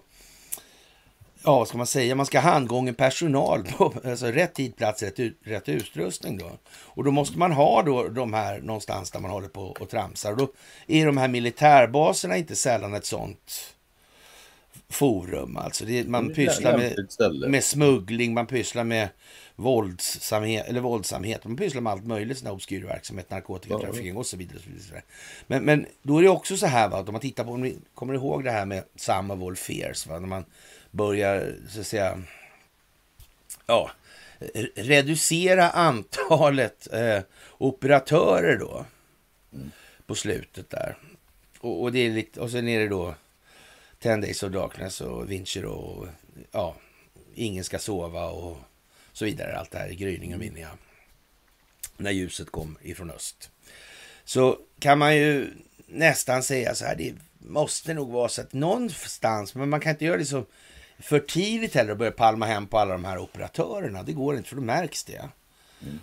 ja vad ska man säga, man ska ha handgången personal på alltså rätt tid, plats, rätt, ut, rätt utrustning då. Och då måste man ha då de här någonstans där man håller på och tramsar. Och då är de här militärbaserna inte sällan ett sånt forum. Alltså det, man är pysslar med, med smuggling, man pysslar med våldsamhet, eller våldsamhet. Man pysslar med allt möjligt, sån obskyr verksamhet, narkotikatrafiking och så vidare. Och så vidare. Men, men då är det också så här, va, att om man tittar på, om ni kommer ihåg det här med all fears, va, när man börjar så att säga, ja, re- reducera antalet eh, operatörer då på slutet där. Och, och, det är lite, och sen är det då Ten Days of Darkness och Vincher och ja, Ingen ska sova och så vidare. Allt det här i gryningen vinner jag. När ljuset kom ifrån öst. Så kan man ju nästan säga så här, det måste nog vara så att någonstans, men man kan inte göra det så för tidigt heller att börja palma hem på alla de här operatörerna. Det går inte, för då märks det.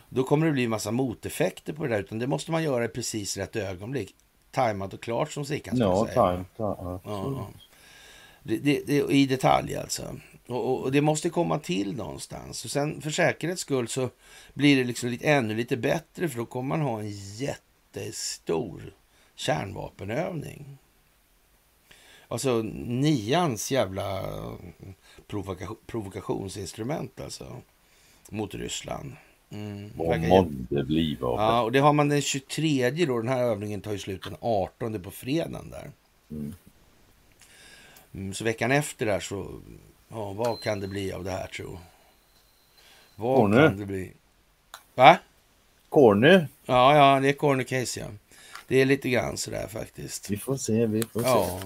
Då kommer det bli en massa moteffekter på det där, utan det måste man göra i precis rätt ögonblick. Tajmat och klart som Sickan Ja, säga. Ja, Ja, ja. Det, det, det, I detalj alltså. Och, och, det måste komma till någonstans. Och sen för säkerhets skull så blir det liksom lite, ännu lite bättre för då kommer man ha en jättestor kärnvapenövning. Alltså nians jävla provoka, provokationsinstrument alltså. Mot Ryssland. Mm. Vad månde bliva Ja, och det har man den 23 då. Den här övningen tar ju slut den 18 på fredagen där. Mm. Mm, så veckan efter där så, ja, vad kan det bli av det här tro? Vad Corny. kan det bli? Va? Corny. Ja, ja, det är corner case ja. Det är lite grann sådär faktiskt. Vi får se, vi får se. Ja.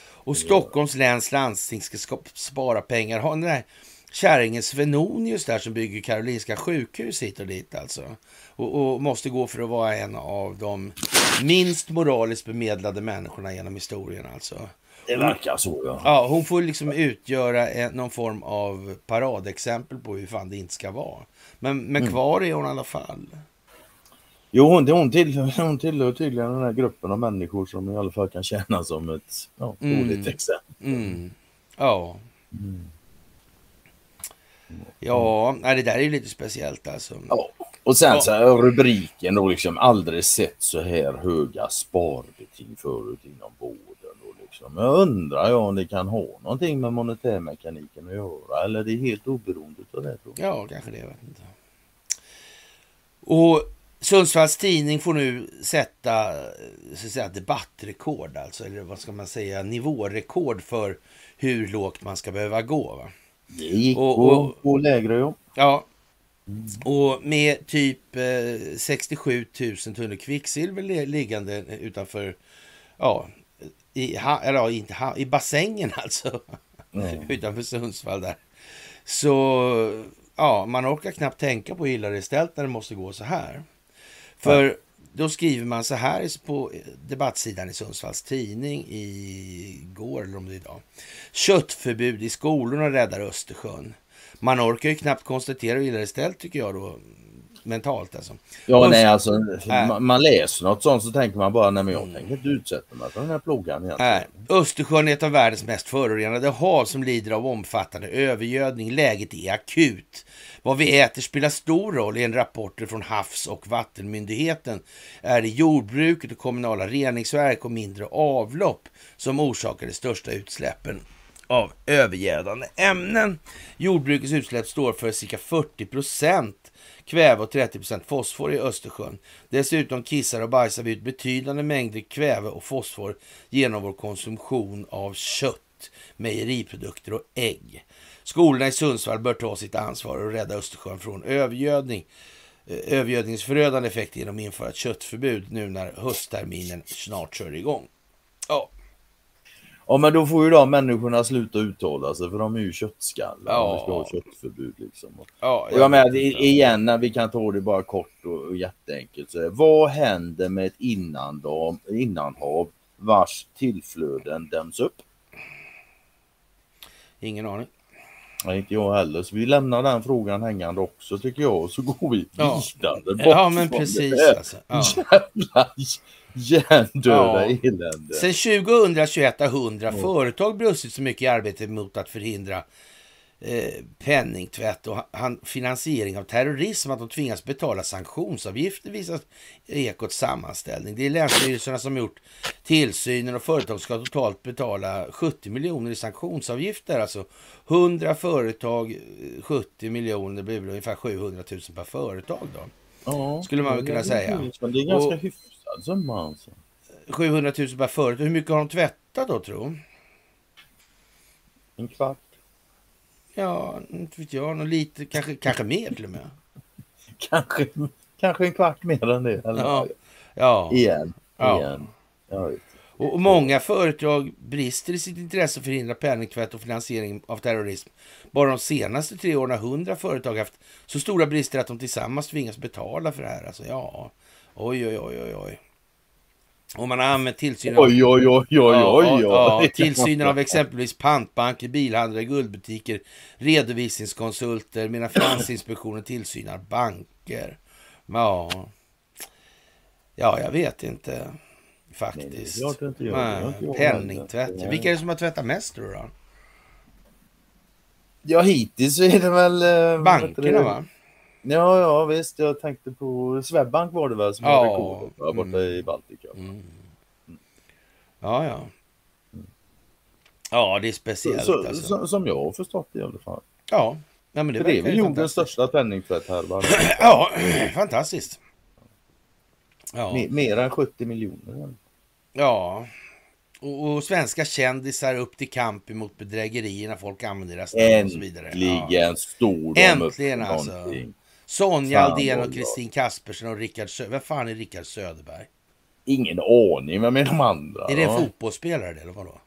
Och Stockholms läns landsting ska ska spara pengar. Har den där kärringen Svenonius där som bygger Karolinska sjukhus hit och dit alltså. Och, och måste gå för att vara en av de minst moraliskt bemedlade människorna genom historien alltså. Det verkar så ja. Ja, hon får liksom utgöra en, någon form av paradexempel på hur fan det inte ska vara. Men, men kvar är hon i alla fall. Jo, hon, hon, tillhör, hon tillhör tydligen den här gruppen av människor som i alla fall kan tjäna som ett ja, Mm. exempel. Mm. Ja. Ja, nej, det där är ju lite speciellt alltså. Ja. Och sen Ja. så här rubriken då liksom aldrig sett så här höga sparbeting förut inom vården. Och liksom. Jag undrar om det kan ha någonting med monetärmekaniken att göra eller det är helt oberoende av det. Tror jag. Ja, kanske det. Jag vet inte. Och Sundsvalls Tidning får nu sätta så att säga, debattrekord, alltså, eller vad ska man säga, nivårekord för hur lågt man ska behöva gå. Va? Det gick Och- och, och- och, lägre ja. Ja, och med typ eh, 67 000 tunnor kvicksilver li- liggande utanför, ja, i, ha, eller, ja, inte, ha, i bassängen alltså, Mm. utanför Sundsvall där. Så ja, man orkar knappt tänka på hur illa det är ställt när det måste gå så här. För då skriver man så här på debattsidan i Sundsvalls tidning igår eller om det är idag. Köttförbud i skolorna räddar Östersjön. Man orkar ju knappt konstatera hur illa det är ställt tycker jag då. Mentalt alltså. Ja, Och- nej, alltså, Nej. man, man läser något sånt så tänker man bara, nej men jag tänker inte utsätta mig för den här plågan egentligen. Nej. Östersjön är ett av världens mest förorenade hav som lider av omfattande övergödning. Läget är akut. Vad vi äter spelar stor roll i en rapport från Havs och vattenmyndigheten. Är det jordbruket och kommunala reningsverk och mindre avlopp som orsakar de största utsläppen av övergödande ämnen. Jordbrukets utsläpp står för cirka 40 procent kväve och 30 procent fosfor i Östersjön. Dessutom kissar och bajsar vi ut betydande mängder kväve och fosfor genom vår konsumtion av kött, mejeriprodukter och ägg. Skolorna i Sundsvall bör ta sitt ansvar och rädda Östersjön från övergödning. Eh, övergödningsförödande effekter genom att införa ett köttförbud nu när höstterminen snart kör igång. Ja, Ja men då får ju de människorna sluta uttala sig för de är ju köttskallar. Ja. Ja. Vi ska ha köttförbud liksom. ja, Och jag menar, igen när vi kan ta det bara kort och, och jätteenkelt. Så, vad händer med ett innanhav, innanhav vars tillflöden däms upp? Ingen aning. Nej, inte jag heller. Så vi lämnar den frågan hängande också tycker jag. Och så går vi Ja. vidare. bort Ja, men precis alltså. Ja. Jävla Hjärndöda Ja. elände. Sen 2021 har 100 företag brustit så mycket i arbetet mot att förhindra eh, penningtvätt och han, finansiering av terrorism att de tvingas betala sanktionsavgifter visar Ekots sammanställning. Det är länsstyrelserna som gjort tillsynen och företag ska totalt betala 70 miljoner i sanktionsavgifter. Alltså 100 företag, eh, 70 miljoner, det blir ungefär 700 000 per företag då. Ja, skulle man väl kunna säga. hyfsat, det är ganska Och- hyfsad alltså. 700 000 per företag. Hur mycket har de tvättat då tro? En kvart. Ja, inte vet jag. Någon lite, kanske, kanske mer till och med. Kanske, kanske en kvart mer än det. Eller? Ja. Ja. Igen. Ja. Igen. Vet. Och många företag brister i sitt intresse att förhindra penningtvätt och finansiering av terrorism. Bara de senaste tre åren har 100 företag haft så stora brister att de tillsammans tvingas betala för det här. Alltså, ja, oj, oj, oj, oj, oj. Och man har använt tillsynen av, Oj, oj, oj, oj, Ja, oj, oj. ja, tillsynen av exempelvis pantbanker, bilhandlare, guldbutiker, redovisningskonsulter, medan Finansinspektionen tillsynar banker. Ja, ja jag vet inte Nej, faktiskt. klart inte jag. Nej, jag Penningtvätt. Vilka är det som har tvättat mest då? då? Ja, hittills så är det väl... eh, Bankerna va? Ja, ja visst. Jag tänkte på Swedbank var det väl som Ja, har rekordet borta mm. i Baltikum. Mm. Ja, ja. Ja, det är speciellt så, alltså. så, som jag har förstått det i alla fall. Ja, ja men det det är väl jordens största penningtvätt här. va? Ja, fantastiskt. Ja. Mer, mer än 70 miljoner. Ja, och, och svenska kändisar upp till kamp emot bedrägerier när folk använder deras namn och så vidare. Äntligen Ja. stod de Äntligen, upp alltså. någonting. Sonja Fan, Aldén och. Kristin Kaspersen och Rickard Söderberg. Vem fan är Rickard Söderberg? Ingen aning, vem är de andra? Är det en fotbollsspelare eller vadå?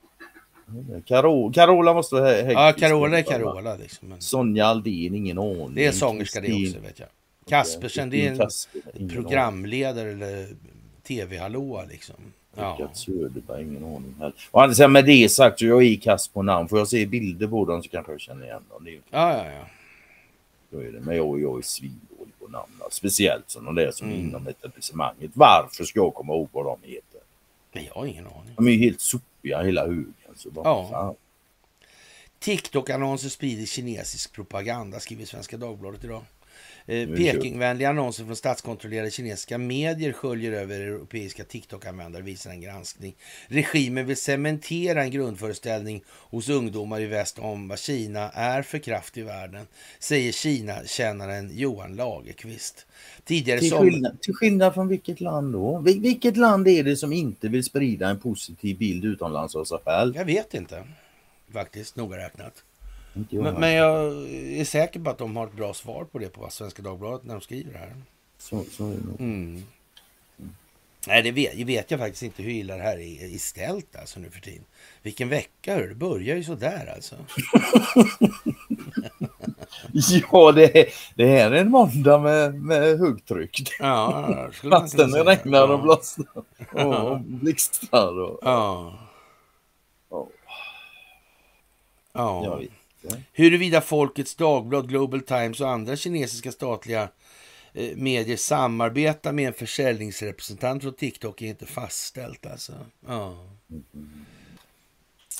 Carola måste vara Hä- Ja. Carola är Carola liksom. Men Sonja Aldén, ingen aning. det är sångerska det också vet jag. Kaspersen, det är en Kasper, programledare eller tv-hallåa liksom. Ja. Rickard Söderberg, ingen aning heller. Och sidan, med det sagt jag är kass på namn. Får jag se bilder på dem så kanske jag känner igen dem. Det är, Ja, ja, ja. Då är det. Men jag, jag är svindålig på namn. Speciellt som de där som är Mm. inom etablissemanget. Varför ska jag komma ihåg vad de heter? Men jag har ingen aning. De är ju helt sopiga hela högen. Så bara, Ja. fan. TikTok-annonser sprider kinesisk propaganda, skriver Svenska Dagbladet idag. Eh. Pekingvänliga annonser från statskontrollerade kinesiska medier sköljer över europeiska TikTok-användare, visar en granskning. Regimen vill cementera en grundföreställning hos ungdomar i väst om vad Kina är för kraft i världen, säger Kina-kännaren Johan Lagerqvist. Tidigare Till som... skillnad, till skillnad från vilket land då? Vil- Vilket land är det som inte vill sprida en positiv bild utomlands av sig själv? Jag vet inte, faktiskt, noga räknat. Men, men jag är säker på att de har ett bra svar på det på Svenska Dagbladet när de skriver det här. Så, så är det nog. Mm. Nej, det vet, vet jag faktiskt inte hur illa det här är, är ställt alltså nu för tiden. Vilken vecka, hör det börjar ju sådär alltså. Ja, det, är- det här är en måndag med, med högtryck. Ja, säga. regnar och blåser och, och blixtrar. Och, Ja. Ja. Ja. Inte. Huruvida Folkets Dagblad, Global Times och andra kinesiska statliga eh, medier samarbetar med en försäljningsrepresentant från TikTok är inte fastställt alltså. Ja.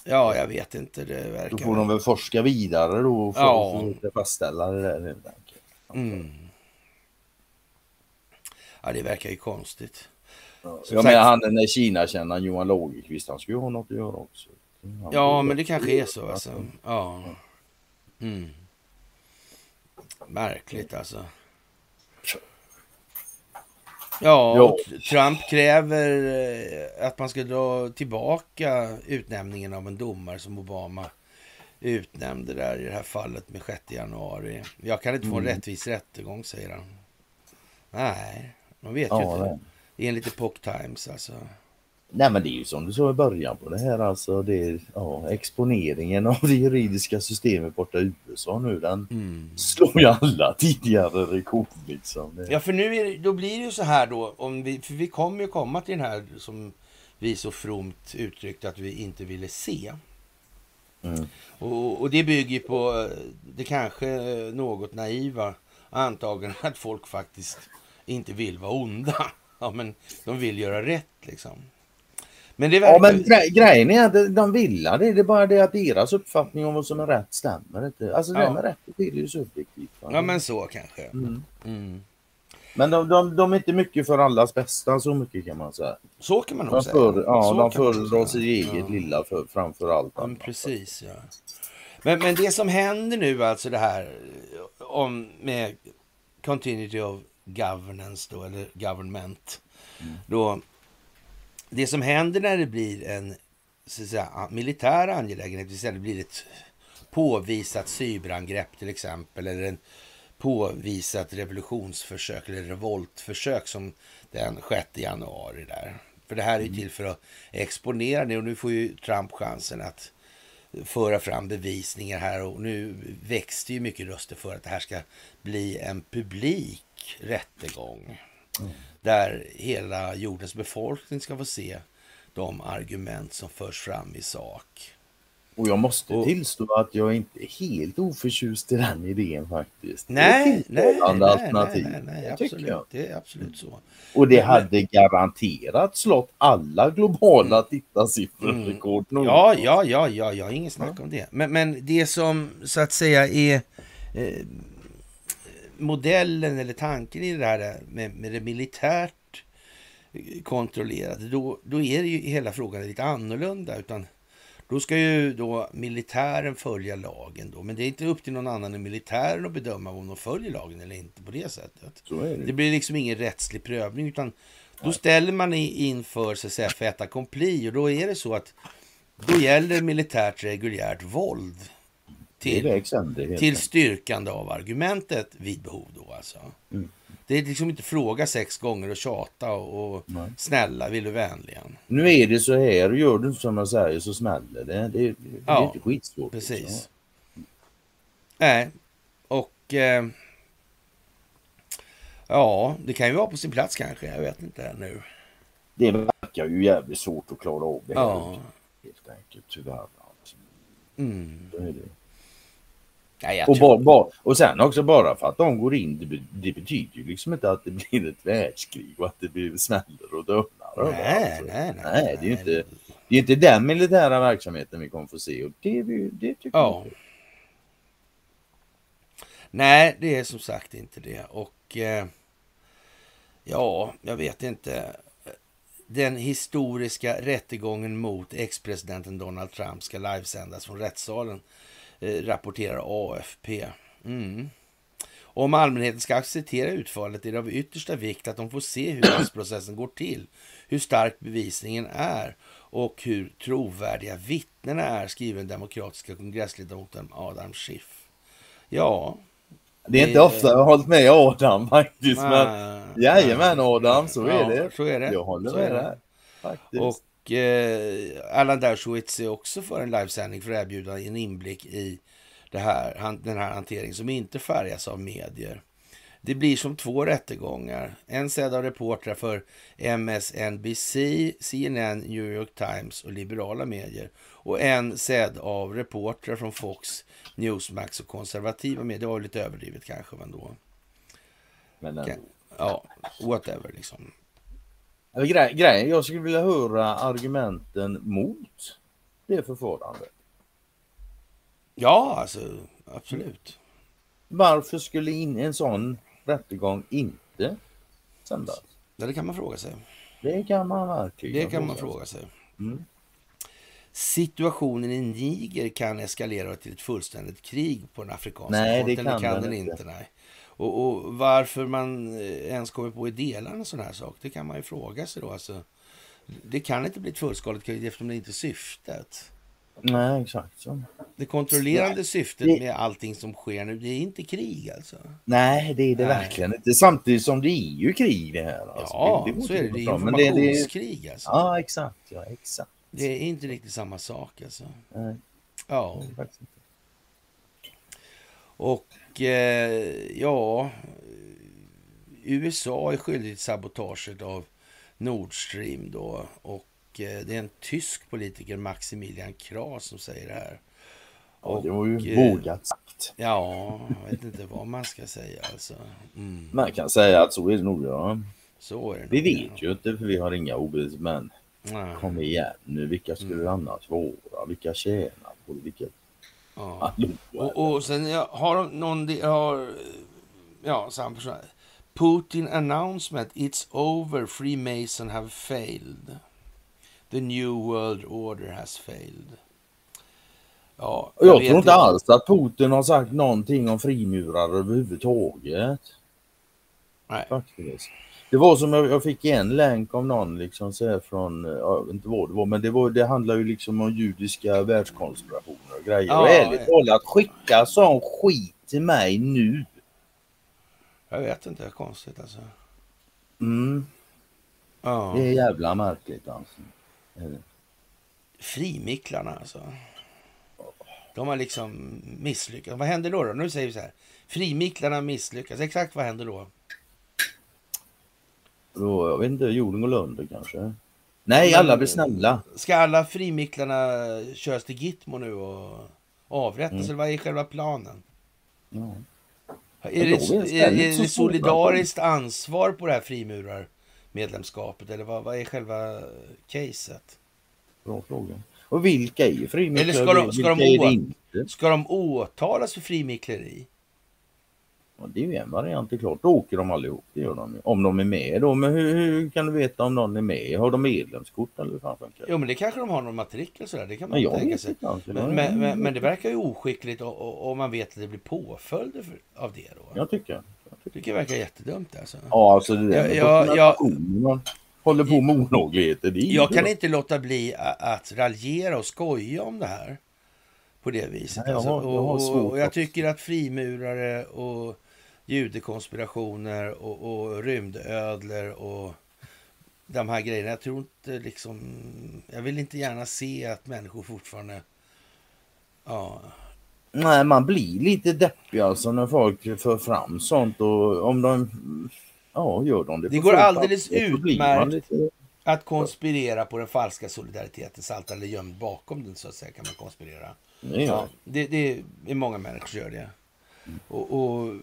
Ja, jag vet inte. Det Då verkar... får de väl forska vidare då för Ja. att fastställa det där. Mm. Ja, det verkar ju konstigt. Ja, jag menar han den där Kina-kännaren Johan Lagerqvist, han skulle ju ha något att göra också. Han Ja, men det kanske är så alltså. Ja. Mm. Märkligt alltså. Ja, Ja. Trump kräver eh, att man ska dra tillbaka utnämningen av en domare som Obama utnämnde där i det här fallet med 6 januari. Jag kan inte få en Mm. rättvis rättegång, säger han. Nej, man vet ju Ja, inte. nej. Enligt Epoch Times alltså. Nej men det är ju som du sa i början på det här alltså. Det är, ja, exponeringen av det juridiska systemet borta i USA nu den Mm. slår ju alla tidigare rekord liksom. Ja, för nu är då blir det ju så här då, om vi, för vi kommer ju komma till den här som vi så fromt uttryckte att vi inte ville se. Mm. Och, och det bygger ju på eh, det kanske eh, något naiva antagandet att folk faktiskt inte vill vara onda. Ja, men de vill göra rätt liksom. Men det Ja, verkar... men gre grejen är att de- vill det. Det är bara det att deras uppfattning om vad som är rätt stämmer inte. Alltså det Ja. med rätt är ju subjektivt. va? Ja, men så kanske. Mm. Mm. Men de, de, de är inte mycket för allas bästa, så mycket kan man säga. Så kan man nog säga. för, ja, Så de föredrar sitt eget Ja. lilla för, framför allt Ja, men annat. precis, ja. Men, men det som händer nu, alltså det här om med continuity of governance då, eller government. Då, det som händer när det blir en så att säga, militär angelägenhet, det blir ett påvisat cyberangrepp till exempel, eller en påvisat revolutionsförsök eller revoltförsök som den 6 januari där. För det här är ju till för att exponera det och nu får ju Trump chansen att föra fram bevisningar här och nu det ju mycket röster för att det här ska bli en publik rättegång. Där hela jordens befolkning ska få se de argument som förs fram i sak. Och jag måste Och- tillstå att jag är inte helt oförtjust i den idén faktiskt. Det är Nej, ett nej, nej, alternativ. nej, nej, det absolut. tycker jag. Det är absolut så. Och det Men- hade garanterat slått alla globala tittarsiffror-rekord. nog. Mm. Ja, ja, ja, ja, ja, ingen snack om det. Men, men det som så att säga är eh, modellen eller tanken i det här med, med det militärt kontrollerade, då, då är det ju hela frågan lite annorlunda. Utan då ska ju då militären följa lagen då. Men det är inte upp till någon annan än militären att bedöma om de följer lagen eller inte på det sättet. Det. Det blir liksom ingen rättslig prövning utan då ställer man inför så att säga fait accompli och då är det så att då gäller militärt reguljärt våld till, till styrkande av argumentet vid behov då alltså. Mm. Det är liksom inte fråga sex gånger och tjata och, och snälla, vill du vänligen. Nu är det så här, och gör du inte som jag säger så smäller det. Det, det, det Ja, är inte skitsvårt. Precis. liksom. Nej, och eh, ja, det kan ju vara på sin plats kanske. Jag vet inte nu. Det verkar ju jävligt svårt att klara av det här. Ja. Helt enkelt, tyvärr. Alltså. Mm. Så är det. Nej, Och, bara, bara, och sen också bara för att de går in, det, det betyder ju liksom inte att det blir ett världskrig och att det blir smäller och dörrar. Nej, alltså. nej, nej, nej, det är ju inte, det är inte den militära verksamheten vi kommer få se och det, det tycker Ja. jag. Nej, det är som sagt inte det. Och eh, ja, jag vet inte. Den historiska rättegången mot ex-presidenten Donald Trump ska livesändas från rättssalen, rapporterar AFP. Mm. Om allmänheten ska acceptera utfallet är det av yttersta vikt att de får se hur rättsprocessen går till, hur stark bevisningen är och hur trovärdiga vittnena är, skriver den demokratiska kongressledamoten Adam Schiff. Ja, Det är inte Det- ofta jag har hållit med Adam faktiskt. Men nej, jajamän Adam, så är Ja, det. så är det. Jag håller Så med är det. där. Faktiskt. Och eh, Alan Dershowitz är också för en livesändning för att erbjuda en inblick i det här, han, den här hanteringen som inte färgas av medier. Det blir som två rättegångar. En sedd av reportrar för MSNBC, CNN, New York Times och liberala medier. Och en sedd av reportrar från Fox, Newsmax och konservativa medier. Det var lite överdrivet kanske, men då. men ändå. Ja, whatever liksom. Eller grej, grejen, jag skulle vilja höra argumenten mot det förfarandet. Ja, alltså absolut. Varför skulle in, en sån rättegång inte sändas? Det kan man fråga sig. Det kan man verkligen Det kan man fråga sig. Mm. Situationen i Niger kan eskalera till ett fullständigt krig på den afrikanska Nej, det fronten. kan den den inte. inte. nej. Och, och varför man eh, ens kommer på idén en sån här sak, det kan man ju fråga sig då. Alltså, det kan inte bli ett fullskaligt krig eftersom det inte är syftet. Nej, exakt så. Det kontrollerande syftet det- med allting som sker nu, det är inte krig alltså. Nej, det är det Nej. verkligen inte. Samtidigt som det är ju krig det här. Alltså. Ja, går så inte är det. Det är det, det, informationskrig alltså. Ja, exakt. Ja, exakt. Det är inte riktigt samma sak alltså. Nej, Ja. det. Och ja, USA är skyldigt till sabotaget av Nord Stream då. Och eh, det är en tysk politiker, Maximilian Krah, som säger det här. Ja, det var ju eh, vågat sagt. Ja, jag vet inte vad man ska säga alltså. Mm. Man kan säga att så är det nog. Ja. Så är det. Vi nog. vet ju inte för vi har inga OS men Nej. kom igen nu. Vilka skulle Mm. annars vara? Vilka tjänar på det? Vilka... Ja. Och, och sen har de någon... de- Har, ja, samma person. Putin announcement. It's over. Freemason have failed. The new world order has failed. Ja, jag vet tror inte alls att Putin har sagt någonting om frimurare överhuvudtaget. Nej. Faktiskt. Det var som jag, jag fick en länk av någon liksom så från, ja, jag vet inte vad det var, men det, var, det handlar ju liksom om judiska världskonspirationer och grejer. Ja, och ärligt talat, skicka sån skit till mig nu. Jag vet inte, det är konstigt alltså. Mm, Ja. det är jävla märkligt alltså. Frimicklarna alltså. De har liksom misslyckats. Vad händer då? då? Nu säger vi så här. Frimicklarna misslyckas. Exakt vad händer då? Då, jag vet inte, jorden går under kanske. Nej, alla blir snälla. Ska alla frimicklarna köras till Gitmo nu och avrättas? Mm. Eller vad är själva planen? Ja. Är det, är det är, är det solidariskt ansvar på det här frimurarmedlemskapet? Eller vad, vad är själva caset? Bra fråga. Och vilka är frimicklare? Eller ska de- ska de å-? Ska de åtalas för frimickleri? Ja, det är ju en variant, det är klart. Då åker de allihop, det gör de ju. Om de är med då. Men hur, hur kan du veta om någon är med? Har de medlemskort eller hur fan funkar det? Jo, men det kanske de har någon matrikel och sådär. Det kan man Men jag tänka sig. inte. Men, men, men, men det verkar ju oskickligt och- och- om man vet att det blir påföljder för, av det då. Jag tycker. Jag tycker. Det tycker jag verkar jättedumt alltså. Ja, alltså det där med Ja, ja, ja. dokumentation, man håller på med olagligheter. Jag kan inte låta bli att raljera och skoja om det här. På det viset. Nej, jag alltså. har- jag har och, svårt och, och jag tycker att frimurare och judekonspirationer och, och rymdödlor och de här grejerna. Jag tror inte liksom... Jag vill inte gärna se att människor fortfarande... Ja, Nej, man blir lite deppig alltså när folk för fram sånt och om de... Ja, gör de det Det går alldeles utmärkt. lite- att konspirera på den falska solidaritetens altare, eller gömd bakom den så att säga, kan man konspirera. Gör Ja, det, det är många människor som gör det. Och, och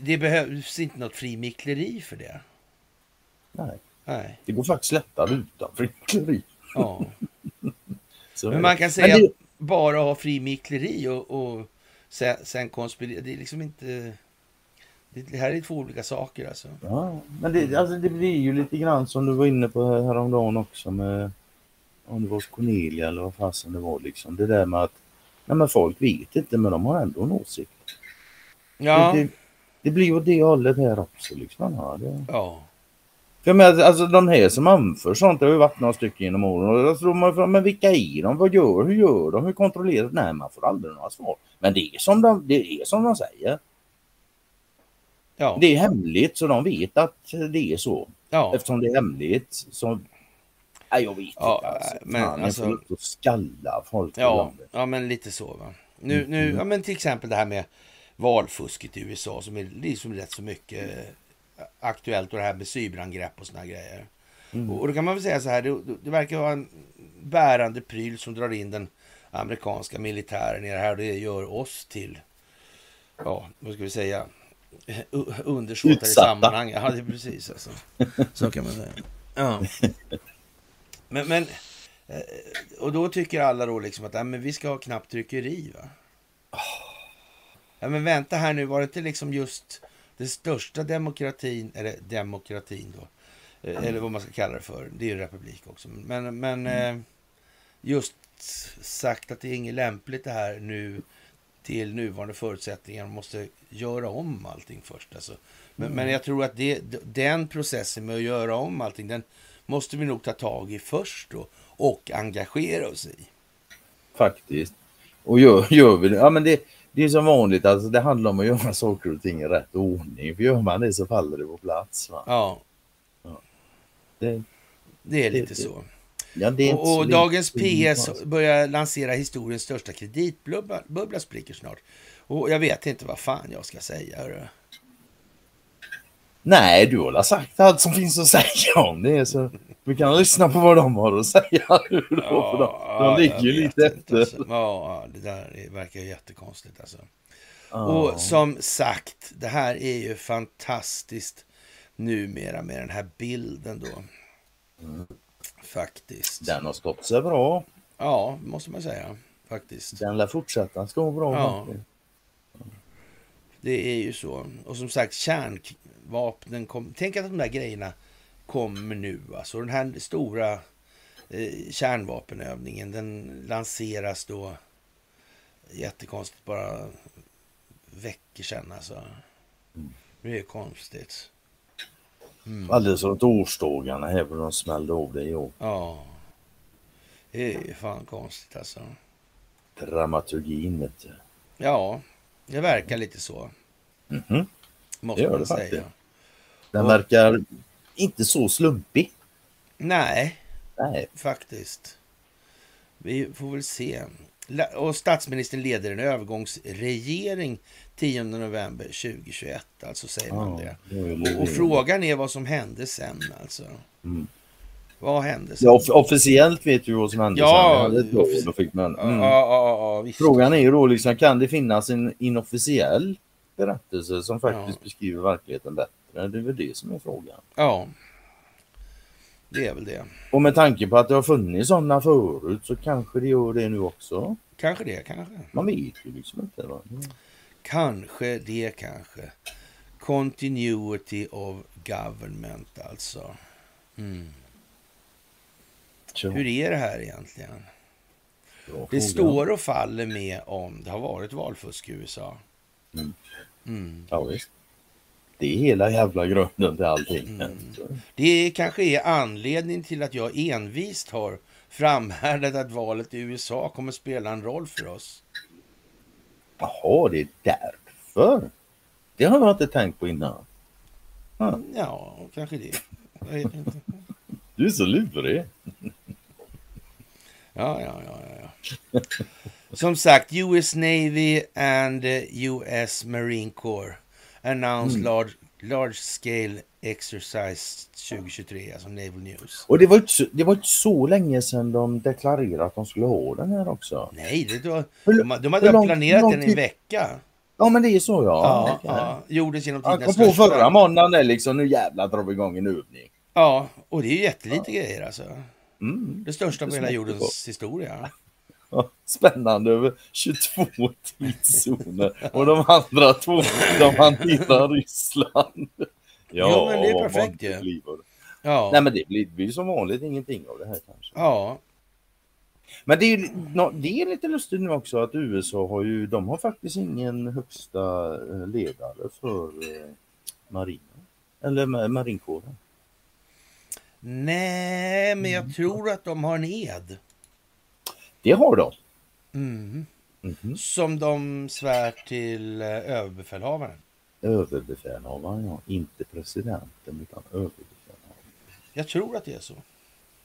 det behövs inte något frimickleri för det. Nej, Nej. det går faktiskt lättare utan frickleri. Ja. Men man kan säga det- att bara ha frimickleri och, och sen, sen konspirera, det är liksom inte... Det, här är två olika saker alltså. Ja, men det, alltså det blir ju lite grann som du var inne på här- häromdagen också med om det var Cornelia eller vad fasen det var liksom. Det där med att nej men folk vet inte men de har ändå en åsikt. Ja, Det, det, det blir ju åt det hållet här också liksom. Ja, det, ja. för menar, alltså de här som anför sånt, det har ju varit några stycken genom åren. Och då man, men vilka är de? Vad gör Hur gör de? Hur kontrollerar de? Nej, man får aldrig några svar. Men det är som de, det är som de säger. ja. Det är hemligt så de vet att det är så. ja. Eftersom det är hemligt så... Nej, jag vet Ja, inte. Alltså. men Fan, alltså- jag får skalla folk Ja, ja, men lite så. Va? Nu, nu, ja, men till exempel det här med valfusket i USA som är liksom rätt så mycket eh, aktuellt och det här med cyberangrepp och såna här grejer. Och, och då kan man väl säga så här, det, det verkar vara en bärande pryl som drar in den amerikanska militären i det här och det gör oss till, ja, vad ska vi säga, undersåtar i Utsatta. sammanhang. Ja, det är precis alltså. Så kan man säga. Ja. Men, men eh, och då tycker alla då liksom att ja, men vi ska ha knapptryckeri va? Ja men vänta här nu, var det inte liksom just den största demokratin, eller demokratin då, eh, eller vad man ska kalla det för, det är ju republik också. Men, men eh, just sagt att det är inget lämpligt det här nu till nuvarande förutsättningar. Man måste göra om allting först. Alltså. Men, men jag tror att det, den processen med att göra om allting, den måste vi nog ta tag i först då och engagera oss i. Faktiskt. Och gör, gör vi det, ja men det, det är som vanligt, alltså det handlar om att göra saker och ting i rätt ordning. För gör man det så faller det på plats. Va? Ja, Det, det är lite det- så. ja, det Och, och dagens PS börjar lansera historiens största kreditbubbla bubbla spricker snart. Och jag vet inte vad fan jag ska säga. hörru. Nej, du har sagt allt som finns att säga om det. Så vi kan lyssna på vad de har att säga nu då. för de, de ligger ju lite efter. Alltså. Ja, det där är- verkar ju jättekonstigt alltså. Ja. Och som sagt, det här är ju fantastiskt numera med den här bilden då. Faktiskt. Den har stått sig bra. Ja, måste man säga. Faktiskt. Den lär fortsätta ska vara bra. Ja. Det är ju så. Och som sagt, kärnvapnen kom... Tänk att de där grejerna kommer nu. Alltså den här stora eh, kärnvapenövningen, den lanseras då jättekonstigt bara veckor sedan alltså. Det är konstigt. Alldeles runt årsdagarna här när de smällde av det i år. Ja. Det är fan konstigt alltså. Dramaturgin vet du. Ja, det verkar lite så. Mhm. Måste Det gör man det säga. faktiskt. Den Och- verkar inte så slumpig. Nej, Nej. faktiskt. Vi får väl se. Och statsministern leder en övergångsregering 10 november 2021, alltså säger man det. Och, frågan är vad som hände sen alltså. Mm. Vad hände sen? Ja, off- officiellt vet vi vad som hände Ja, sen. Då fick man, Ja, mm. ja, ja, ja. Frågan är ju då liksom, kan det finnas en inofficiell berättelse som faktiskt beskriver verkligheten bättre? Det är väl det som är frågan. Ja, det är väl det. Och med tanke på att det har funnits sådana förut så kanske det gör det nu också. Kanske det, kanske. Man vet ju liksom inte. Va? Kanske det, kanske. Continuity of government, alltså. Mm. Hur är det här egentligen? Det står och faller med om det har varit valfusk i USA. Mm. Mm. Ja, visst. Det är hela jävla grunden till allting. Mm. Det kanske är anledningen till att jag envist har framhärdat att valet i USA kommer spela en roll för oss. Jaha, det är därför. Det har jag inte tänkt på innan. Ja, kanske det. Du är så lurig. Ja, ja, ja, ja, ja. Som sagt, US Navy and eh, US Marine Corps announced Mm. large, large scale exercise 2023, alltså Naval News. Och det var, inte så, det var inte så länge sedan de deklarerade att de skulle ha den här också. Nej, det var, Hur- de, de hade lång- planerat lång den i en vecka. Ja men det är så ja. Ja, ja. ja, gjordes genom Jag tidernas kom på förra måndagen där liksom, nu jävlar drar vi igång en övning. Ja, och det är ju jättelite grejer alltså. Mm. Det största på hela jordens historia. Ja, Spännande över 22 tidszoner och de andra två de hanterar Ryssland. Ja, Jo, men det är perfekt ju. blir. Ja, Nej men det blir, det blir som vanligt ingenting av det här kanske. ja, Men det är, det är lite lustigt nu också att USA har ju, de har faktiskt ingen högsta eh, ledare för eh, marinen. Eller ma- marinkåren. nej, men Mm. jag tror att de har en ed. Det har de. Mm. Mhm. Som de svär till eh, överbefälhavaren. Överbefälhavaren ja, inte presidenten utan överbefälhavaren. Jag tror att det är så.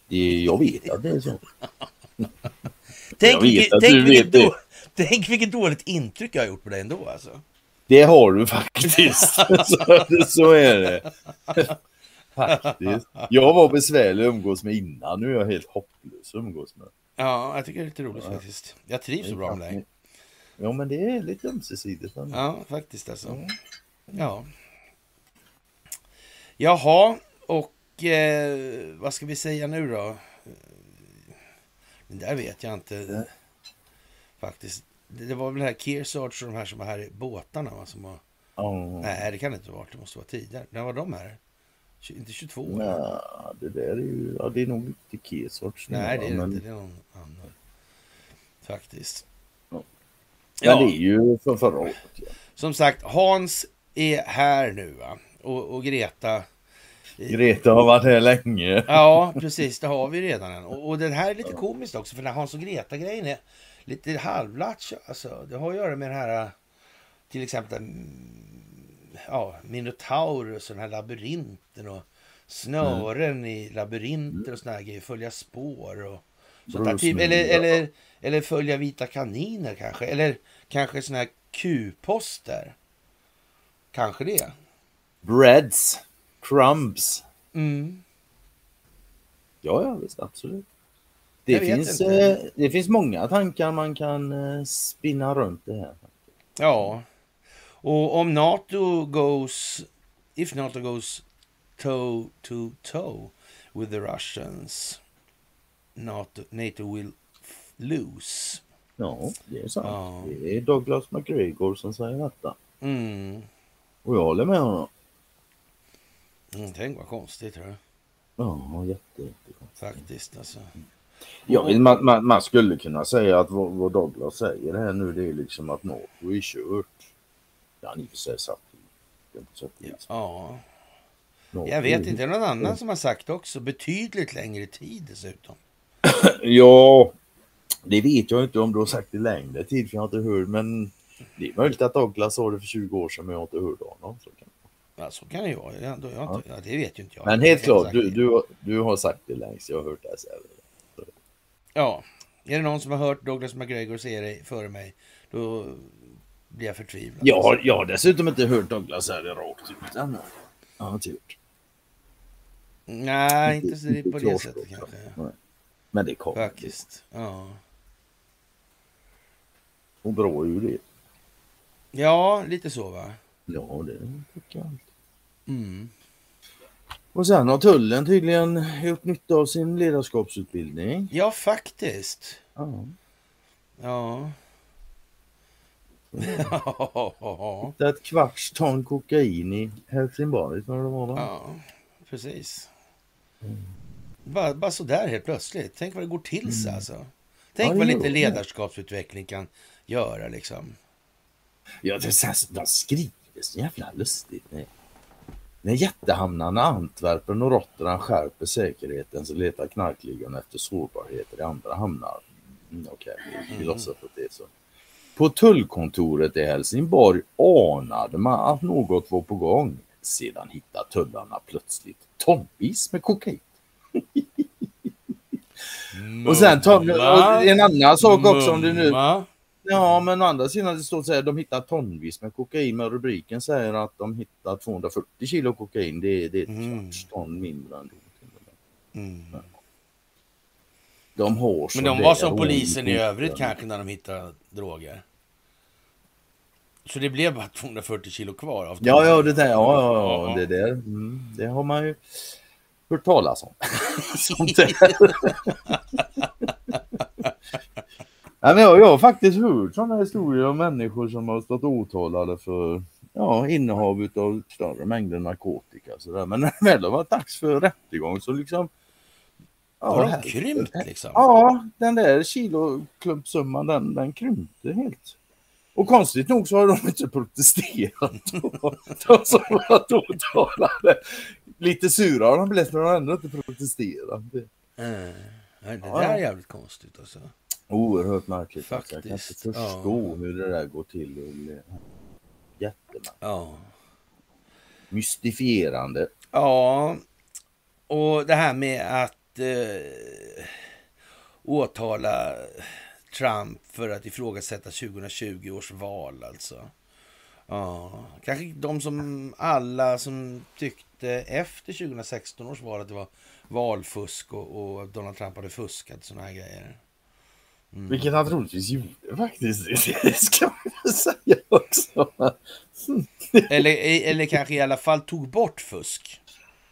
Det, jag vet att det är så. Tänk, vilket, att tänk, vilket vet det. då, tänk vilket dåligt intryck jag har gjort på dig ändå alltså. Det har du faktiskt. så, så är det. faktiskt. Jag var besvärlig att umgås med innan. Nu är jag helt hopplös att umgås med. Ja, jag tycker det är lite roligt faktiskt. Jag trivs så bra med dig. Ja men det är lite ömsesidigt. Ja, faktiskt alltså. Ja. Jaha, och eh, vad ska vi säga nu då? Det där vet jag inte faktiskt. Det var väl här Kearsarge och de här som var här i båtarna va? Som var... Ja. Nej, det kan det inte ha varit. Det måste vara tidigare. När var de här? Inte 22? eller? Ja, det där är ju, ja det är nog inte Kesorts. Nej, det är det men, inte. Det är någon annan. Faktiskt. Ja. Ja, det är ju för förra året. Ja. som sagt, Hans är här nu va? Och, och Greta Greta har varit här länge. Ja, precis. Det har vi redan. Och, och den här är lite komiskt också, för den här Hans och Greta-grejen är lite halvlatch. Alltså. Det har att göra med den här, till exempel, ja, Minotaurus och den här labyrinten och snören i labyrinter och såna här grejer. Följa spår och sånt Typ, eller, eller, eller följa vita kaniner kanske. Eller kanske såna här Q-poster. Kanske det. Breads. Crumbs. Mm. Ja, ja visst absolut. Det finns, eh, det finns många tankar man kan eh, spinna runt det här. Ja, och om NATO goes, if NATO goes toe to toe with the Russians. NATO, NATO will lose. Ja, det är sant. Ja. Det är Douglas McGregor som säger detta. Mm. Och jag håller med honom. Mm, tänk vad konstigt. Tror jag. Ja, jätte, jättekonstigt. Faktiskt alltså. Ja, man, man, man skulle kunna säga att vad, vad Douglas säger här nu det är liksom att NATO är kört. Ja, han i sig vis. Ja, jag vet inte. Det är någon annan som har sagt också. Betydligt längre tid dessutom. Ja, det vet jag inte om du har sagt det längre tid för jag har inte hört men det är möjligt att Douglas sa det för 20 år sedan men jag har inte hört honom. Så kan. Ja, så kan det ju vara. Jag, jag, inte, ja, det vet ju inte jag. Men helt klart, du, du, du har sagt det längst. Jag har hört det det. Ja, är det någon som har hört Douglas McGregor säga det före mig, då blir jag förtvivlad. Jag har, jag har dessutom inte hört Douglas det rakt ut ännu. Jag har inte gjort. Nej, inte så det på det sättet kanske. Nej. Men det kommer. Faktiskt. Ja. Och bra är ju det. ja, lite så va? Ja, det tycker jag. Mm. Och sen har tullen tydligen gjort nytta av sin ledarskapsutbildning. Ja, faktiskt. Ja. Ja. Det är ett kvarts ton kokain i Helsingborg. jag det var, va? ja, precis. Bara, bara sådär helt plötsligt. Tänk vad det går till sig alltså. Tänk Ja, vad lite ledarskapsutveckling kan göra liksom. Ja, det är så de skriver så jävla lustigt. Nej. När jättehamnarna Antwerpen och Rotterdam skärper säkerheten så letar knarkligan efter sårbarheter i andra hamnar. Mm, Okej, vi låtsas att det är så. På tullkontoret i Helsingborg anade man att något var på gång. Sedan hittar tullarna plötsligt tonvis med kokain. Och sen och en annan sak också om du nu... Ja, men å andra sidan det står så här, de hittar tonvis med kokain, men rubriken säger att de hittar 240 kilo kokain. Det, är- det är ett Mm. ton mindre än det. Mm. De har Men de var som polisen i övrigt kanske när de hittade droger. Så det blev bara 240 kilo kvar av Ja, ja, det där, ja, ja, Ja. ja, det där, mm, det har man ju hört talas om. Sånt där. Ja, men jag, jag har faktiskt hört sådana historier om människor som har stått åtalade för ja, innehav av större mängder narkotika. Så där. Men när det väl har varit dags för rättegång så liksom... Har de krympt liksom? Ja, den där kiloklumpsumman den, den krympte helt. Och konstigt nog så har de inte protesterat. de som varit åtalade. Lite sura har de blivit men de har ändå inte protesterat. Mm. Ja, det Ja, där är ja. jävligt konstigt alltså. Oerhört märkligt. alltså. Jag kan inte Faktiskt, förstå hur det där går till. Jättemärkligt. Ja. Mystifierande. Ja, och det här med att eh, åtala Trump för att ifrågasätta 2020 års val alltså. Ja, kanske de som alla som tyckte efter 2016 års val att det var valfusk och, och Donald Trump hade fuskat sådana här grejer. Mm. Vilket han troligtvis gjorde faktiskt. Det ska man säga också. Eller, eller kanske i alla fall tog bort fusk.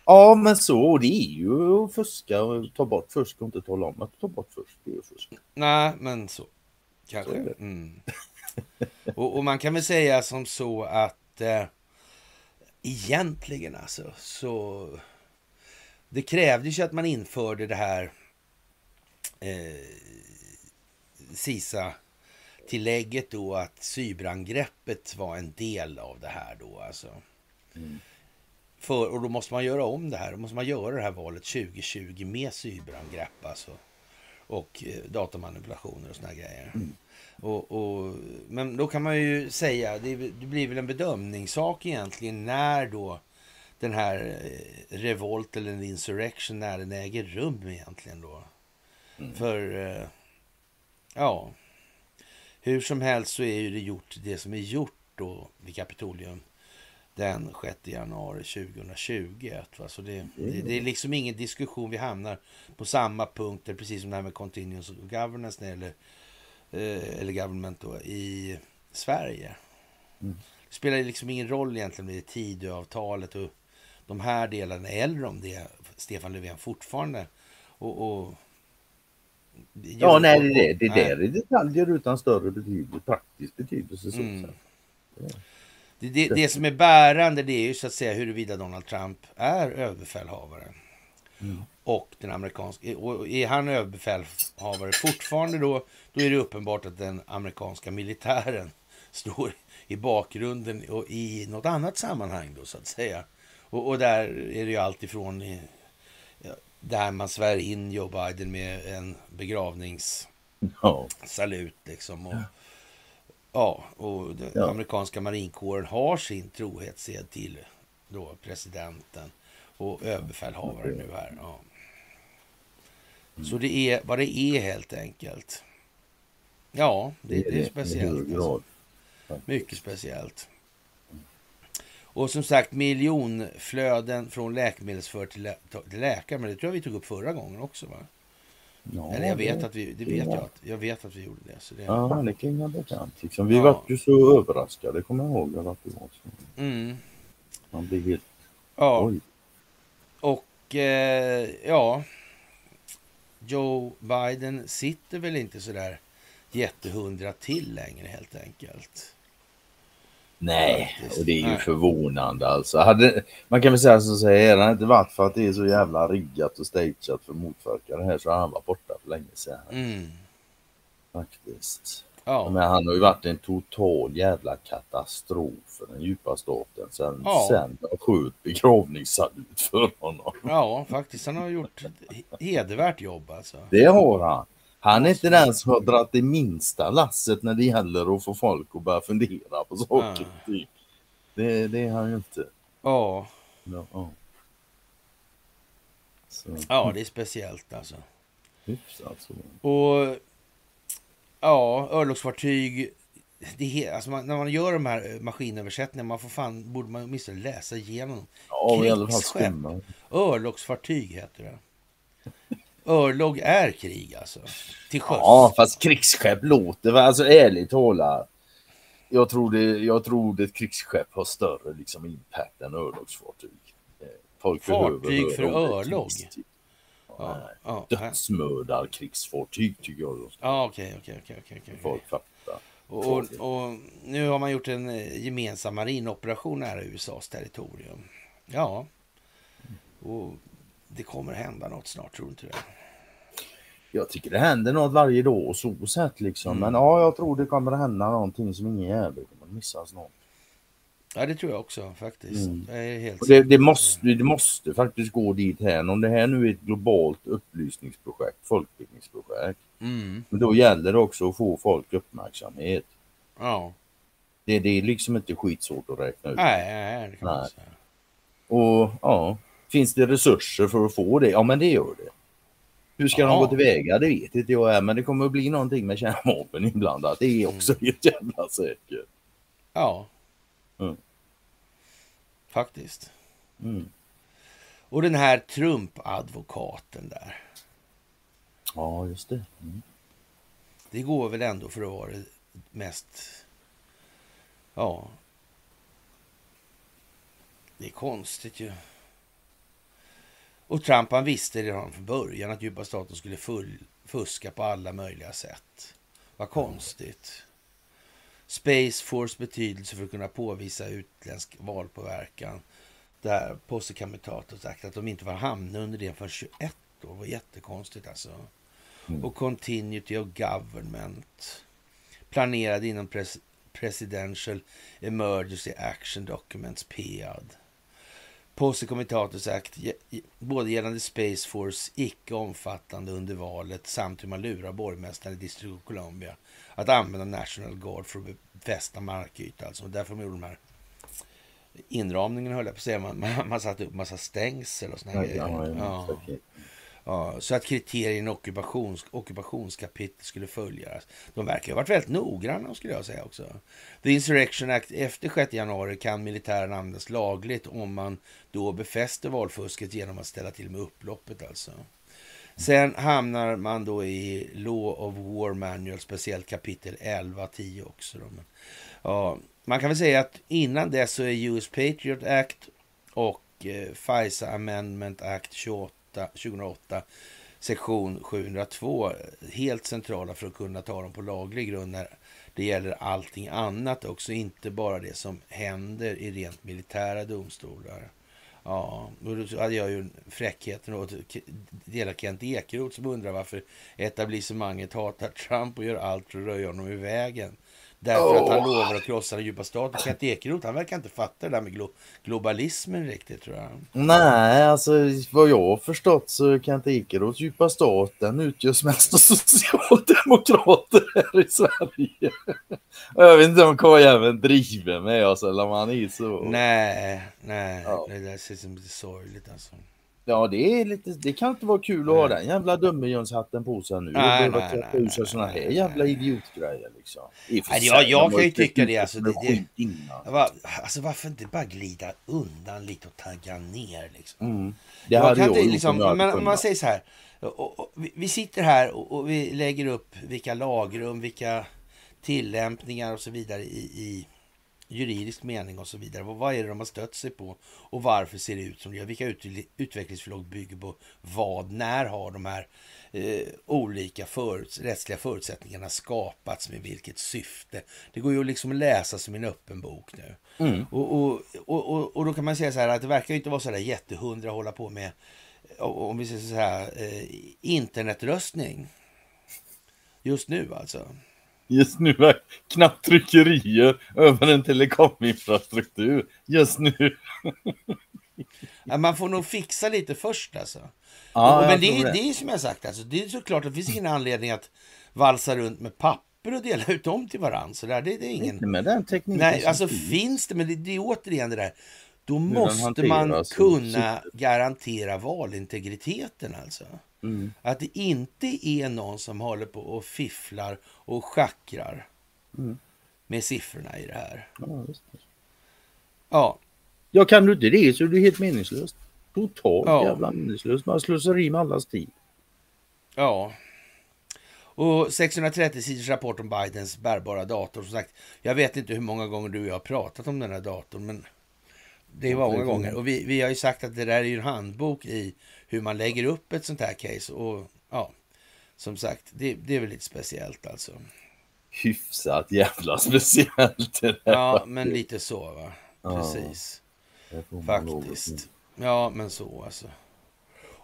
Ja, men så. Det är ju att fuska och ta bort fusk och inte tala om att ta bort fusk. Det är ju fusk. Nej, men så. Kanske. Så. Mm. Och, och man kan väl säga som så att eh, egentligen alltså så det krävdes ju att man införde det här eh, SISA-tillägget då att cyberangreppet var en del av det här då alltså. För, och då måste man göra om det här. Då måste man göra det här valet 2020 med cyberangrepp alltså. Och eh, datamanipulationer och såna grejer. Och, och, men då kan man ju säga, det, det blir väl en bedömningssak egentligen när då den här eh, revolt eller insurrection, när den äger rum egentligen då. För, eh, ja, hur som helst så är ju det gjort det som är gjort då vid Kapitolium den 6 januari 2020. Va? Så det, det, det är liksom ingen diskussion. Vi hamnar på samma punkt, där, precis som det här med continuous governance gäller, eh, eller government då, i Sverige. Det spelar liksom ingen roll egentligen med Tidöavtalet och de här delarna eller om det är Stefan Löfven fortfarande. Och, och Ja, nej, det, är det, det Nej. där är detaljer utan större betydelse, praktisk betydelse. Så Mm. sett. Det, det, det som är bärande det är ju så att säga huruvida Donald Trump är överbefälhavare. Och den amerikanska, och är han överbefälhavare fortfarande då, då är det uppenbart att den amerikanska militären står i bakgrunden och i något annat sammanhang då så att säga. Och, och där är det ju allt ifrån i, ja, där man svär in Joe Biden med en begravnings Ja. salut liksom. Och, ja, och den Ja. amerikanska marinkåren har sin trohetssed till då presidenten och överbefälhavaren nu här. Ja. Så det är vad det är helt enkelt. Ja, det, det är i hög speciellt. Alltså. Mycket speciellt. Och som sagt miljonflöden från läkemedelsföretag till, lä till läkare. Men det tror jag vi tog upp förra gången också va? Ja, Eller jag vet det- att vi, det vet jag, att, jag vet att vi gjorde det. Så det Ja, det kan vara bekant. Liksom. Vi Ja. var ju så överraskade, kommer jag ihåg. Att det var så. mm. Man blev helt... Ja, Oj. och eh, ja, Joe Biden sitter väl inte så där jättehundra till längre helt enkelt. Nej, Faktiskt. och det är ju Nej. förvånande alltså. Hade, man kan väl säga så att säga, hade det inte varit för att det är så jävla riggat och stageat för att motverka det här så hade han varit borta för länge sedan. Mm. Faktiskt. Ja, Men han har ju varit en total jävla katastrof för den djupa staten sen, Ja. sen sköt begravningssalut för honom. ja, faktiskt. Han har gjort ett hedervärt jobb alltså. Det har han. Han är inte den som har dragit det minsta lasset när det gäller att få folk att börja fundera på saker ting. Det, det är han ju inte. Ja, Ja, ja. Ja, det är speciellt alltså. hyfsat så. Och ja, örlogsfartyg. Det alltså man, när man gör de här eh, maskinöversättningarna, man får fan, borde man åtminstone läsa igenom. Ja, i alla fall skumma. Örlogsfartyg heter det. Örlog är krig alltså. Till sjöss. Ja, fast krigsskepp låter väl, alltså ärligt talat. Jag tror, det, jag tror det ett krigsskepp har större liksom impact än örlogsfartyg. Eh, Folk Fartyg för örlog? Ja, ja, Dödsmördar krigsfartyg tycker jag ja okej, okej, okej, folk fatta. Och, och, och nu har man gjort en eh, gemensam marinoperation nära USAs territorium. Ja, och det kommer hända något snart, tror du inte det? Jag tycker det händer något varje dag och så sett liksom. Mm. Men ja, jag tror det kommer hända någonting som ingen jävel kommer missa snart. Ja, det tror jag också faktiskt. Mm. Och det, det, måste, det måste faktiskt gå dit här. Om det här nu är ett globalt upplysningsprojekt, folkbildningsprojekt. Mm, Men då gäller det också att få folk uppmärksamhet. ja. Det, det är liksom inte skitsvårt att räkna ut. Nej, nej, det kan man Nej. säga. Och ja, finns det resurser för att få det? Ja, men det gör det. Hur ska Ja. de gå tillväga? Det vet inte jag men det kommer att bli någonting med kärnvapen inblandat. Det är också Mm. helt jävla säkert. Ja. Mm. Faktiskt. Mm. Och den här Trump-advokaten där. Ja, just det. Mm. Det går väl ändå för att vara det mest... Ja. Det är konstigt ju. Och Trump han visste redan från början att djupa staten skulle full, fuska på alla möjliga sätt. Vad konstigt. Space Force betydelse för att kunna påvisa utländsk valpåverkan. Där Posse Comitatus sagt att de inte var hamna under det för 21 år. Det var jättekonstigt alltså. Och Continuity of Government. Planerad inom pres Presidential Emergency Action Documents, PAD. Posse ge- ge- både gällande Space Force icke omfattande under valet samt hur man lurar borgmästaren i District of Columbia att använda National Guard för att befästa markyta. Alltså. Och därför de gjorde de här inramningarna höll jag på att säga. Man, man, man satte upp massa stängsel och såna Ja, grejer. ja, Ja. ja. Ja, så att kriterierna i ockupations, ockupationskapitlet skulle följas. De verkar ha varit väldigt noggranna skulle jag säga också. The Insurrection Act efter 6 januari kan militären användas lagligt om man då befäster valfusket genom att ställa till med upploppet alltså. Sen hamnar man då i Law of War Manual, speciellt kapitel 11, 10 också. Då. Men, ja, man kan väl säga att innan dess så är US Patriot Act och eh, FISA Amendment Act 28, 2008 sektion 702 helt centrala för att kunna ta dem på laglig grund när det gäller allting annat också, inte bara det som händer i rent militära domstolar. Ja, och då hade jag ju fräckheten att dela Kent Ekeroth som undrar varför etablissemanget hatar Trump och gör allt för att röja honom i vägen. Därför oh. att han lovar att krossa den djupa staten. Kent Ekeroth, han verkar inte fatta det där med glo globalismen riktigt tror jag. Nej, alltså vad jag har förstått så Kent Ekeroths djupa stat, den utgörs mest av socialdemokrater här i Sverige. jag vet inte om karljäveln driver med oss eller om han är så. Nej, nej, ja. det där ser som lite sorgligt alltså. Ja, det, är lite, det kan inte vara kul att ha den jävla dummejönshatten på sig nu. Nej, och behöva tvätta ur sig såna här jävla idiotgrejer liksom. Nej, jag, jag kan ju tycka det. Alltså, det, det var, alltså varför inte bara glida undan lite och tagga ner liksom. Mm. Det hade jag, jag liksom, men, man säger så här. Och, och, vi, vi sitter här och, och, vi lägger upp vilka lagrum, vilka tillämpningar och så vidare i, i juridisk mening och så vidare. Vad är det de har stött sig på och varför ser det ut som det gör? Vilka ut utvecklingsförlag bygger på vad? När har de här eh, olika föruts rättsliga förutsättningarna skapats med vilket syfte? Det går ju att liksom läsa som en öppen bok nu. Mm. Och, och, och, och, då kan man säga så här att det verkar inte vara så där jättehundra att hålla på med om vi säger så här, eh, internetröstning. Just nu alltså. Just nu är knapptryckerier över en telekominfrastruktur. Just nu. ja, man får nog fixa lite först alltså. Ja, men det, det. det är som jag sagt, alltså, det är såklart att det finns ingen anledning att valsa runt med papper och dela ut dem till varandra. Så där, det, det är ingen... Inte med den tekniken Nej, alltså finns. finns det, men det, det är återigen det där. Då måste man kunna garantera valintegriteten alltså. Mm. Att det inte är någon som håller på och fifflar och schackrar mm. med siffrorna i det här. Ja, just det. ja. ja, kan du inte det så är det helt meningslöst. Totalt ja. jävla meningslöst. Man slösar i med allas tid. Ja. Och 630 sidors rapport om Bidens bärbara dator. Som sagt, jag vet inte hur många gånger du och jag har pratat om den här datorn, men det var många gånger. Och vi, vi har ju sagt att det där är ju en handbok i hur man lägger upp ett sånt här case. Och ja, som sagt, det, det är väl lite speciellt alltså. Hyfsat jävla speciellt. Ja, men lite så va. Precis. Ja, Faktiskt. Ja, men så alltså.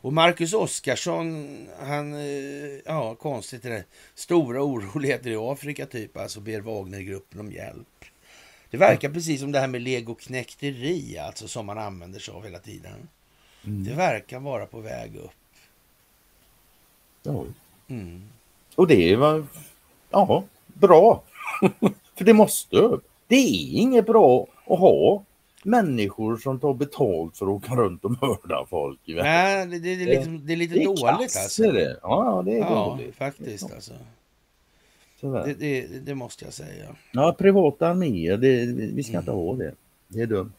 Och Marcus Oskarsson, han, eh, ja konstigt det där. Stora oroligheter i Afrika typ, alltså ber Wagnergruppen om hjälp. Det verkar precis som det här med legoknäkteri, alltså som man använder sig av hela tiden. Mm. Det verkar vara på väg upp. Ja. Mm. Och det var ja, bra. För det måste upp. Det är inget bra att ha människor som tar betalt för att åka runt och mörda folk. Nej, det, det, det, är, liksom, det är lite det är dåligt alltså. Det. Ja, det är ja, dåligt. faktiskt alltså. Det, det, det, måste jag säga. Ja, privata arméer, vi ska mm. inte ha det. Det är dumt.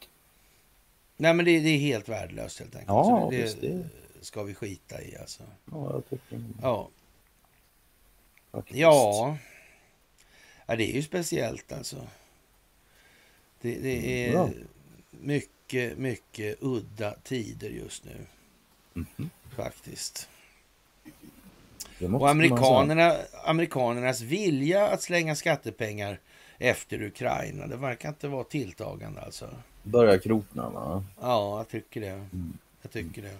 Nej, men det, det är helt värdelöst helt enkelt. Ja, det, det ska vi skita i alltså. Ja, jag tycker Ja. Ja. ja, det är ju speciellt alltså. Det, det är mm, mycket, mycket udda tider just nu. Mm -hmm. Faktiskt. Och amerikanerna, amerikanernas vilja att slänga skattepengar efter Ukraina, det verkar inte vara tilltagande alltså. Börjar krokna va? Ja, jag tycker det. Mm. Jag tycker det.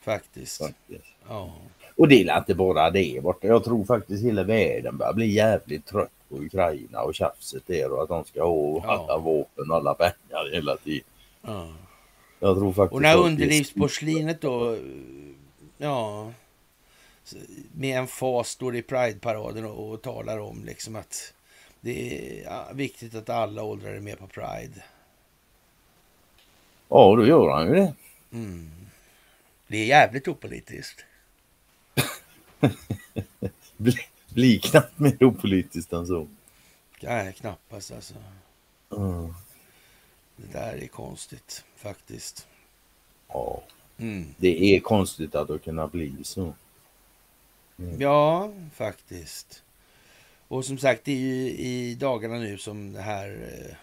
Faktiskt. faktiskt. Ja. Och det är inte bara det borta. Jag tror faktiskt hela världen börjar bli jävligt trött på Ukraina och tjafset där och att de ska ha ja. alla vapen och alla pengar hela tiden. Ja. Jag tror faktiskt och när underlivsporslinet då, ja, med en fas står i Pride-paraden och, och, talar om liksom att det är viktigt att alla åldrar är med på Pride. Ja, då gör han ju det. Mm. Det är jävligt opolitiskt. blir bli knappt mer opolitiskt än så. Nej, knappast alltså. Mm. Det där är konstigt faktiskt. Ja, mm. det är konstigt att det kunna bli så. Mm. Ja, faktiskt. Och som sagt, det är ju i dagarna nu som det här eh,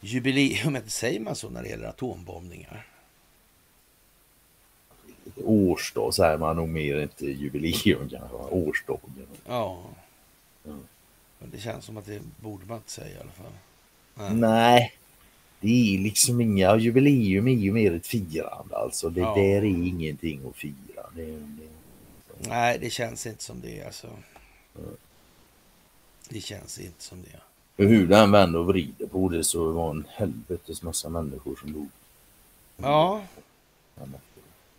jubileumet, säger man så när det gäller atombombningar? Årsdag säger man nog mer inte jubileum kanske. Årsdagen. Ja. Mm. Men det känns som att det borde man inte säga i alla fall. Nej. Nej. Det är liksom inga jubileum är ju mer ett firande alltså. Det Ja. där är ingenting att fira. Det, det, Nej, det känns inte som det alltså. Det känns inte som det. för hur den vänder och vrider på det så var en helvetes massa människor som dog. Ja.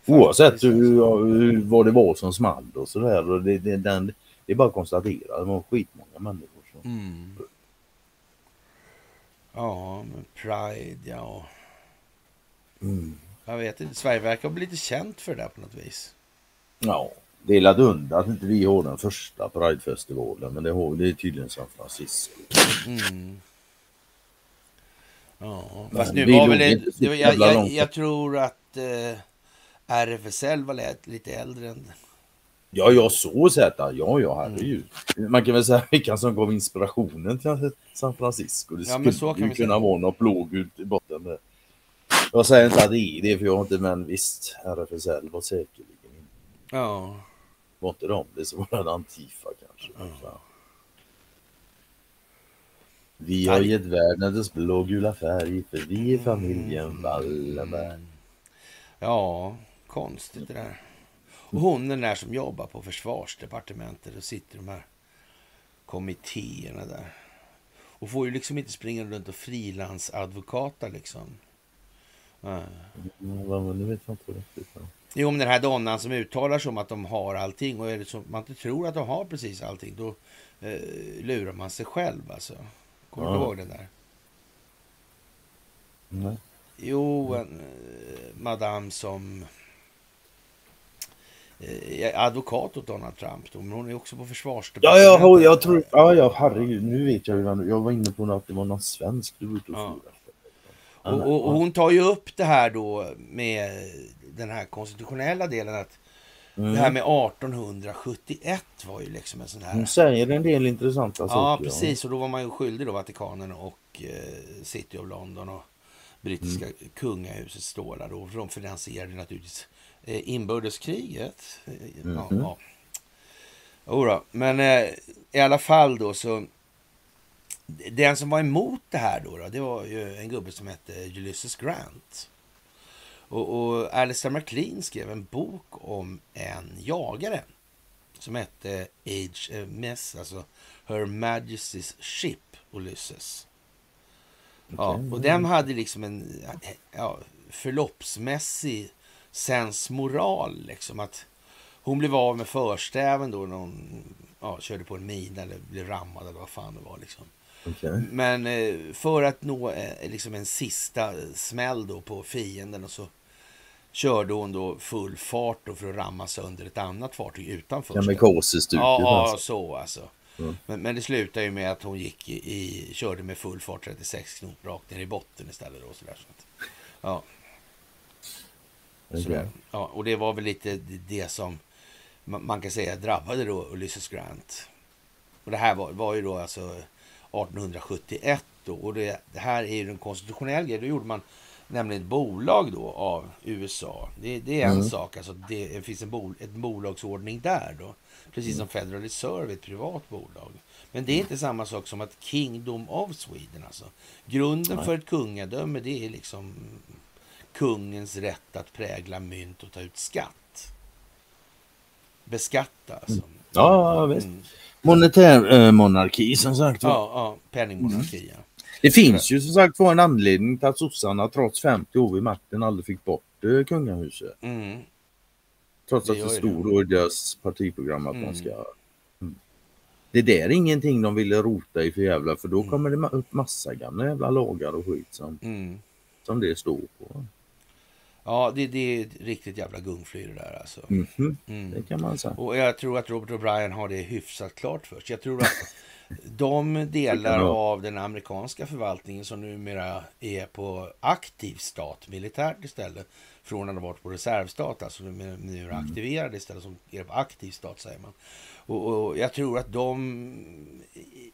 Oavsett Faktiskt, alltså. hur, hur, vad det var som small och sådär. Det, det, den, det är bara att konstatera. Det var skitmånga människor. Som, Mm. Ja, men Pride, ja. mm. Jag vet inte, Sverige verkar bli lite känt för det där på något vis. Ja, det är under att inte vi har den första Pridefestivalen. Men det har är tydligen San Francisco. Mm. Ja, fast nu vi var väl... Det, jag, jävla jag, långt. jag tror att eh, RFSL var lite- äldre än... Ja, jag så sett det. Ja, ja, herregud. Man kan väl säga vilka som gav inspirationen till San Francisco. Det Ja, skulle men så kan ju vi kunna vara något blågult i botten. Där. Jag säger inte att det är det, för jag har inte, men visst, RFSL var säkerligen. Ja. Var inte de det så var det Antifa kanske. Fan. Vi har gett världen dess blågula färg för vi är familjen Wallenberg. Ja, konstigt det där. Och hon den där som jobbar på försvarsdepartementet och sitter de här kommittéerna där. Och får ju liksom inte springa runt och frilansadvokata liksom. Nej. Mm, vad- Nu vet jag inte riktigt. Jo, men den här donnan som uttalar sig om att de har allting och är det så man inte tror att de har precis allting då eh, lurar man sig själv alltså. Kommer du Ja. ihåg den där? Nej. Jo, en eh, madam som eh, är advokat åt Donald Trump. Då, men hon är också på Ja, försvarsdepartementet. jag, jag tror, ja, ja, herregud, nu vet jag vad- Jag var inne på att det var någon svensk du var ute och Ja. Och, och, och hon tar ju upp det här då med den här konstitutionella delen att Mm. det här med 1871 var ju liksom en sån här... Hon säger en del intressanta Ja, saker. precis. Och då var man ju skyldig då Vatikanen och eh, City of London och brittiska Mm. kungahuset stålar då. För de finansierade naturligtvis eh, inbördeskriget. Eh, Ja, Mhm. ja. Jodå, men eh, i alla fall då så den som var emot det här då, då det var ju en gubbe som hette Ulysses Grant. Och, och Alistair MacLean skrev en bok om en jagare som hette HMS, alltså Her Majesty's Ship Ulysses. Ja, och den hade liksom en ja, förloppsmässig sensmoral. Liksom, att hon blev av med förstäven då när hon ja, körde på en mina eller blev rammad eller vad fan det var. Liksom. Okej. Men eh, för att nå eh, liksom en sista smäll då på fienden och så körde hon då full fart då för att ramma sönder ett annat fartyg utanför. Kamikaze-stuket Ja, ja, alltså. så alltså. Mm. Men, men det slutade ju med att hon gick i, i körde med full fart 36 knop rakt ner i botten istället. Då, sådär, så att, ja, sådär. ja, och det var väl lite det som man, man kan säga drabbade då Ulysses Grant. Och det här var, var ju då alltså 1871 då, och det, det här är ju den konstitutionella grejen. Då gjorde man nämligen ett bolag då av USA. Det, det är en Mm. sak, alltså det finns en, bol, en bolagsordning där då. Precis som Federal Reserve, ett privat bolag. Men det är inte samma sak som att Kingdom of Sweden alltså. Grunden Nej. för ett kungadöme det är liksom kungens rätt att prägla mynt och ta ut skatt. Beskatta alltså. Ja, ja, visst. Mm. Monetär eh, monarki som sagt. Ja, ja, penningmonarki. Ja. Det finns ju som sagt var en anledning till att sossarna trots 50 år vid makten aldrig fick bort eh, kungahuset. Mm. Trots Det att det ju stod i deras partiprogram att Mm. man ska... Mm. Det där är ingenting de ville rota i för jävla för då kommer det upp massa gamla jävla lagar och skit som, Mm. som det står på. Ja, det, det är riktigt jävla gungfly det där alltså. Mhm, Mm. Det kan man säga. Och jag tror att Robert O'Brien har det hyfsat klart för sig. Jag tror att de delar av den amerikanska förvaltningen som numera är på aktiv stat, militärt istället, från att ha varit på reservstat, alltså numera Mm. aktiverade istället, som är på aktiv stat säger man. Och, och jag tror att de,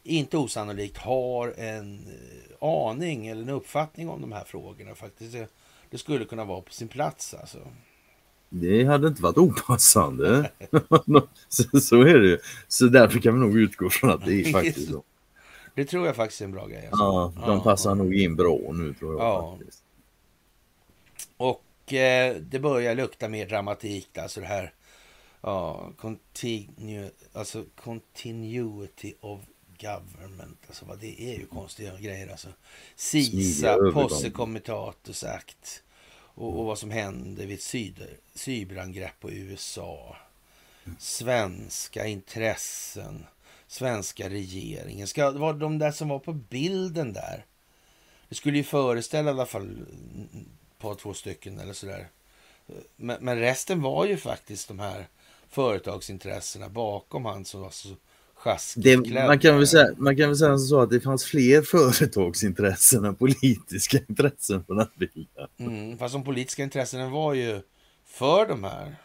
inte osannolikt, har en eh, aning eller en uppfattning om de här frågorna faktiskt. Det, det skulle kunna vara på sin plats alltså. Det hade inte varit opassande. så, så är det ju. Så därför kan vi nog utgå från att det är faktiskt så. Det tror jag faktiskt är en bra grej. Alltså. Ja, de passar nog in bra nu tror jag Ja. faktiskt. Och eh, det börjar lukta mer dramatik. Alltså det här ja, continue, alltså continuity of government. Alltså vad det är ju konstiga grejer. Alltså. SISA, övergångar. Och, och vad som hände vid cyber, cyberangrepp på USA. Svenska intressen. Svenska regeringen. Ska var de där som var på bilden där? Det skulle ju föreställa i alla fall ett par, två stycken eller sådär. Men, men resten var ju faktiskt de här företagsintressena bakom han som var så det, man, kan väl säga, man kan väl säga så att det fanns fler företagsintressen än politiska intressen på den bilden. Mm, fast de politiska intressena var ju för de här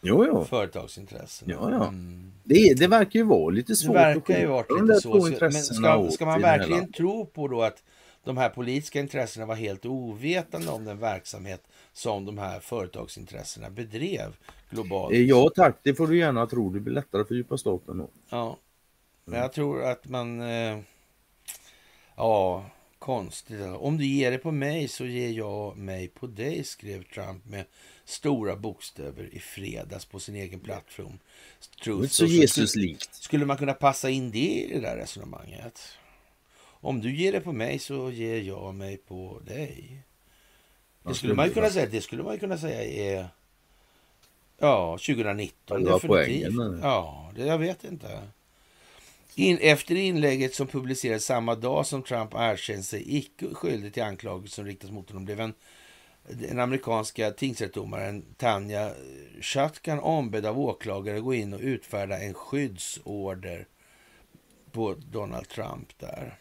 Jo, jo. företagsintressena. Ja, ja. Mm. Det, det verkar ju vara lite Det svårt verkar ju de lite så. Men ska, ska man det verkligen tro på då att de här politiska intressena var helt ovetande om den verksamhet som de här företagsintressena bedrev globalt? Eh, Ja tack, det får du gärna tro. Det blir lättare för djupa staten då. Ja, men jag tror att man... Eh, ja, konstigt. Om du ger det på mig så ger jag mig på dig, skrev Trump med stora bokstäver i fredags på sin egen plattform. Truth så Social. Jesus-likt. Skulle man kunna passa in det i det där resonemanget? Om du ger det på mig så ger jag mig på dig. Det skulle man kunna säga, det skulle man kunna säga är ja, 2019 Det var definitivt. poängen, Ja, det, jag vet inte. In, efter inlägget som publicerades samma dag som Trump erkände sig icke skyldig till anklagelser som riktas mot honom blev en, den amerikanska tingsrättsdomaren Tanja Chatkan ombedd av åklagare gå in och utfärda en skyddsorder på Donald Trump där.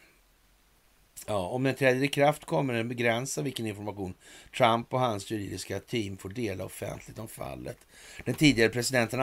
Ja, om den träder i kraft kommer den begränsa vilken information Trump och hans juridiska team får dela offentligt om fallet. Den tidigare presidenten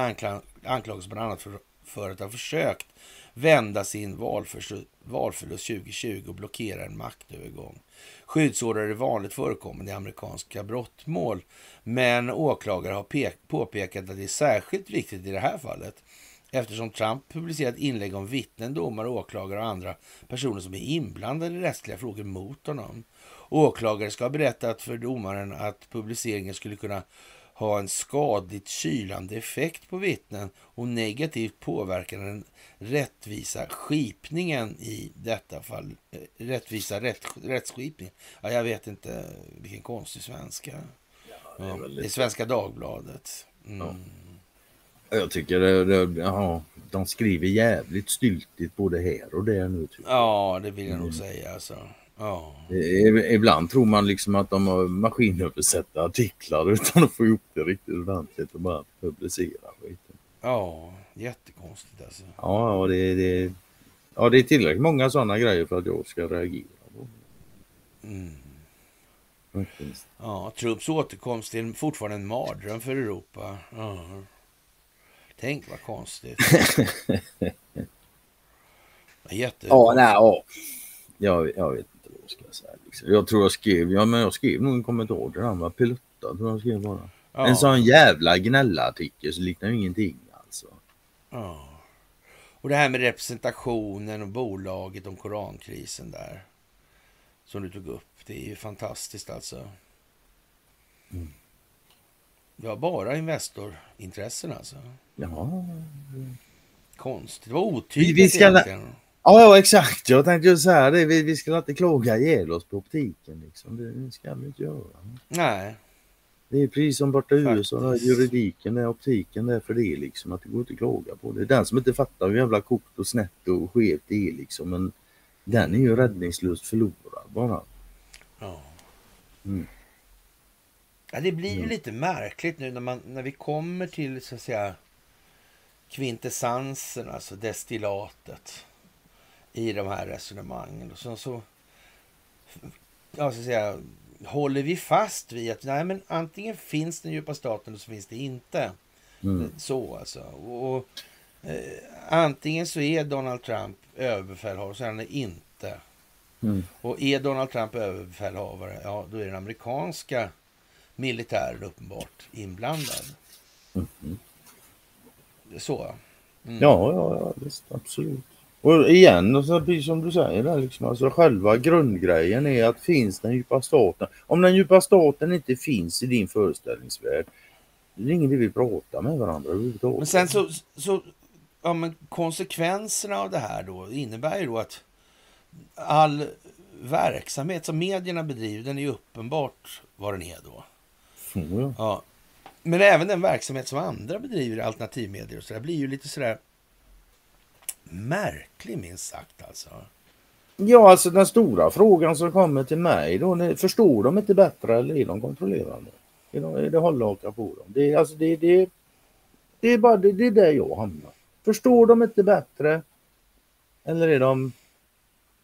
anklagas bland annat för, för att ha försökt vända sin valförlust, valförlust 2020 och blockera en maktövergång. Skyddsorder är vanligt förekommande i amerikanska brottmål, men åklagare har pek- påpekat att det är särskilt viktigt i det här fallet eftersom Trump publicerat inlägg om vittnen, domare, åklagare och andra personer som är inblandade i rättsliga frågor mot honom. Åklagare ska ha berättat för domaren att publiceringen skulle kunna ha en skadligt kylande effekt på vittnen och negativt påverka den rättvisa skipningen i detta fall. Eh, Rättvisa rätt, rättsskipning. Ja, jag vet inte vilken konstig svenska. det är Ja, det är Svenska Dagbladet. Mm. Ja. Jag tycker det, det, ja, de skriver jävligt styltigt både här och där nu. Ja, det vill jag Mm. nog säga. Alltså. Ja. I- Ibland tror man liksom att de har maskinöversätta artiklar utan att få ihop det riktigt ordentligt och bara publicera skiten. ja, jättekonstigt alltså. Ja, det, det, ja, det är tillräckligt många sådana grejer för att jag ska reagera. på Mm. Ja, Trumps återkomst är fortfarande en mardröm för Europa. Ja. Tänk vad konstigt. Jätte... Ja, nej, ja. Jag, jag vet inte vad jag ska säga. Liksom. Jag tror jag skrev, ja men jag skrev nog en kommentar till den, va? Pilutta tror jag skrev bara. ja. En sån jävla gnällartikel så liknar ju ingenting alltså. Ja. Och det här med representationen och bolaget om korankrisen där. Som du tog upp. Det är ju fantastiskt alltså. Mm. Ja, bara Investorintressen alltså. Ja, Konstigt. Det var otydligt Vi- ska- egentligen. ja, ja exakt. Jag tänkte ju säga det. Vi, vi ska inte klaga ihjäl oss på optiken. Liksom. Det, ska vi inte göra. Nej. Det är precis som borta i USA, juridiken, där optiken, där för det liksom. Att det går inte att klaga på det. Den som inte fattar hur jävla kokt och snett och skevt det är liksom. Men den är ju räddningslöst förlorad bara. Ja. Mm. Ja det blir ju Mm. lite märkligt nu när, man, när vi kommer till så att säga kvintessensen, alltså destillatet i de här resonemangen. Och så, så, ja, så att säga, håller vi fast vid att nej, men antingen finns den djupa staten och så finns det inte. Mm. Så alltså. Och, och Antingen så är Donald Trump överbefälhavare, så är han inte. Mm. Och är Donald Trump överbefälhavare, ja då är den amerikanska militären uppenbart inblandad. Så. Mm. Ja, ja, ja visst, absolut. Och igen, och så, precis som du säger där, liksom, alltså själva grundgrejen är att finns den djupa staten. Om den djupa staten inte finns i din föreställningsvärld, det är ingen vi vill prata med varandra överhuvudtaget. Men sen så, så ja, men konsekvenserna av det här då innebär ju då att all verksamhet som medierna bedriver, den är uppenbart vad den är då. Mm, ja. Ja. Men även den verksamhet som andra bedriver alternativmedier och så där blir ju lite sådär märklig minst sagt alltså. Ja, alltså den stora frågan som kommer till mig då, förstår de inte bättre eller är de kontrollerande? Är, de, är det hållhakar på dem? Det är, alltså, det, det, det är bara det, det är där jag hamnar. Förstår de inte bättre? Eller är de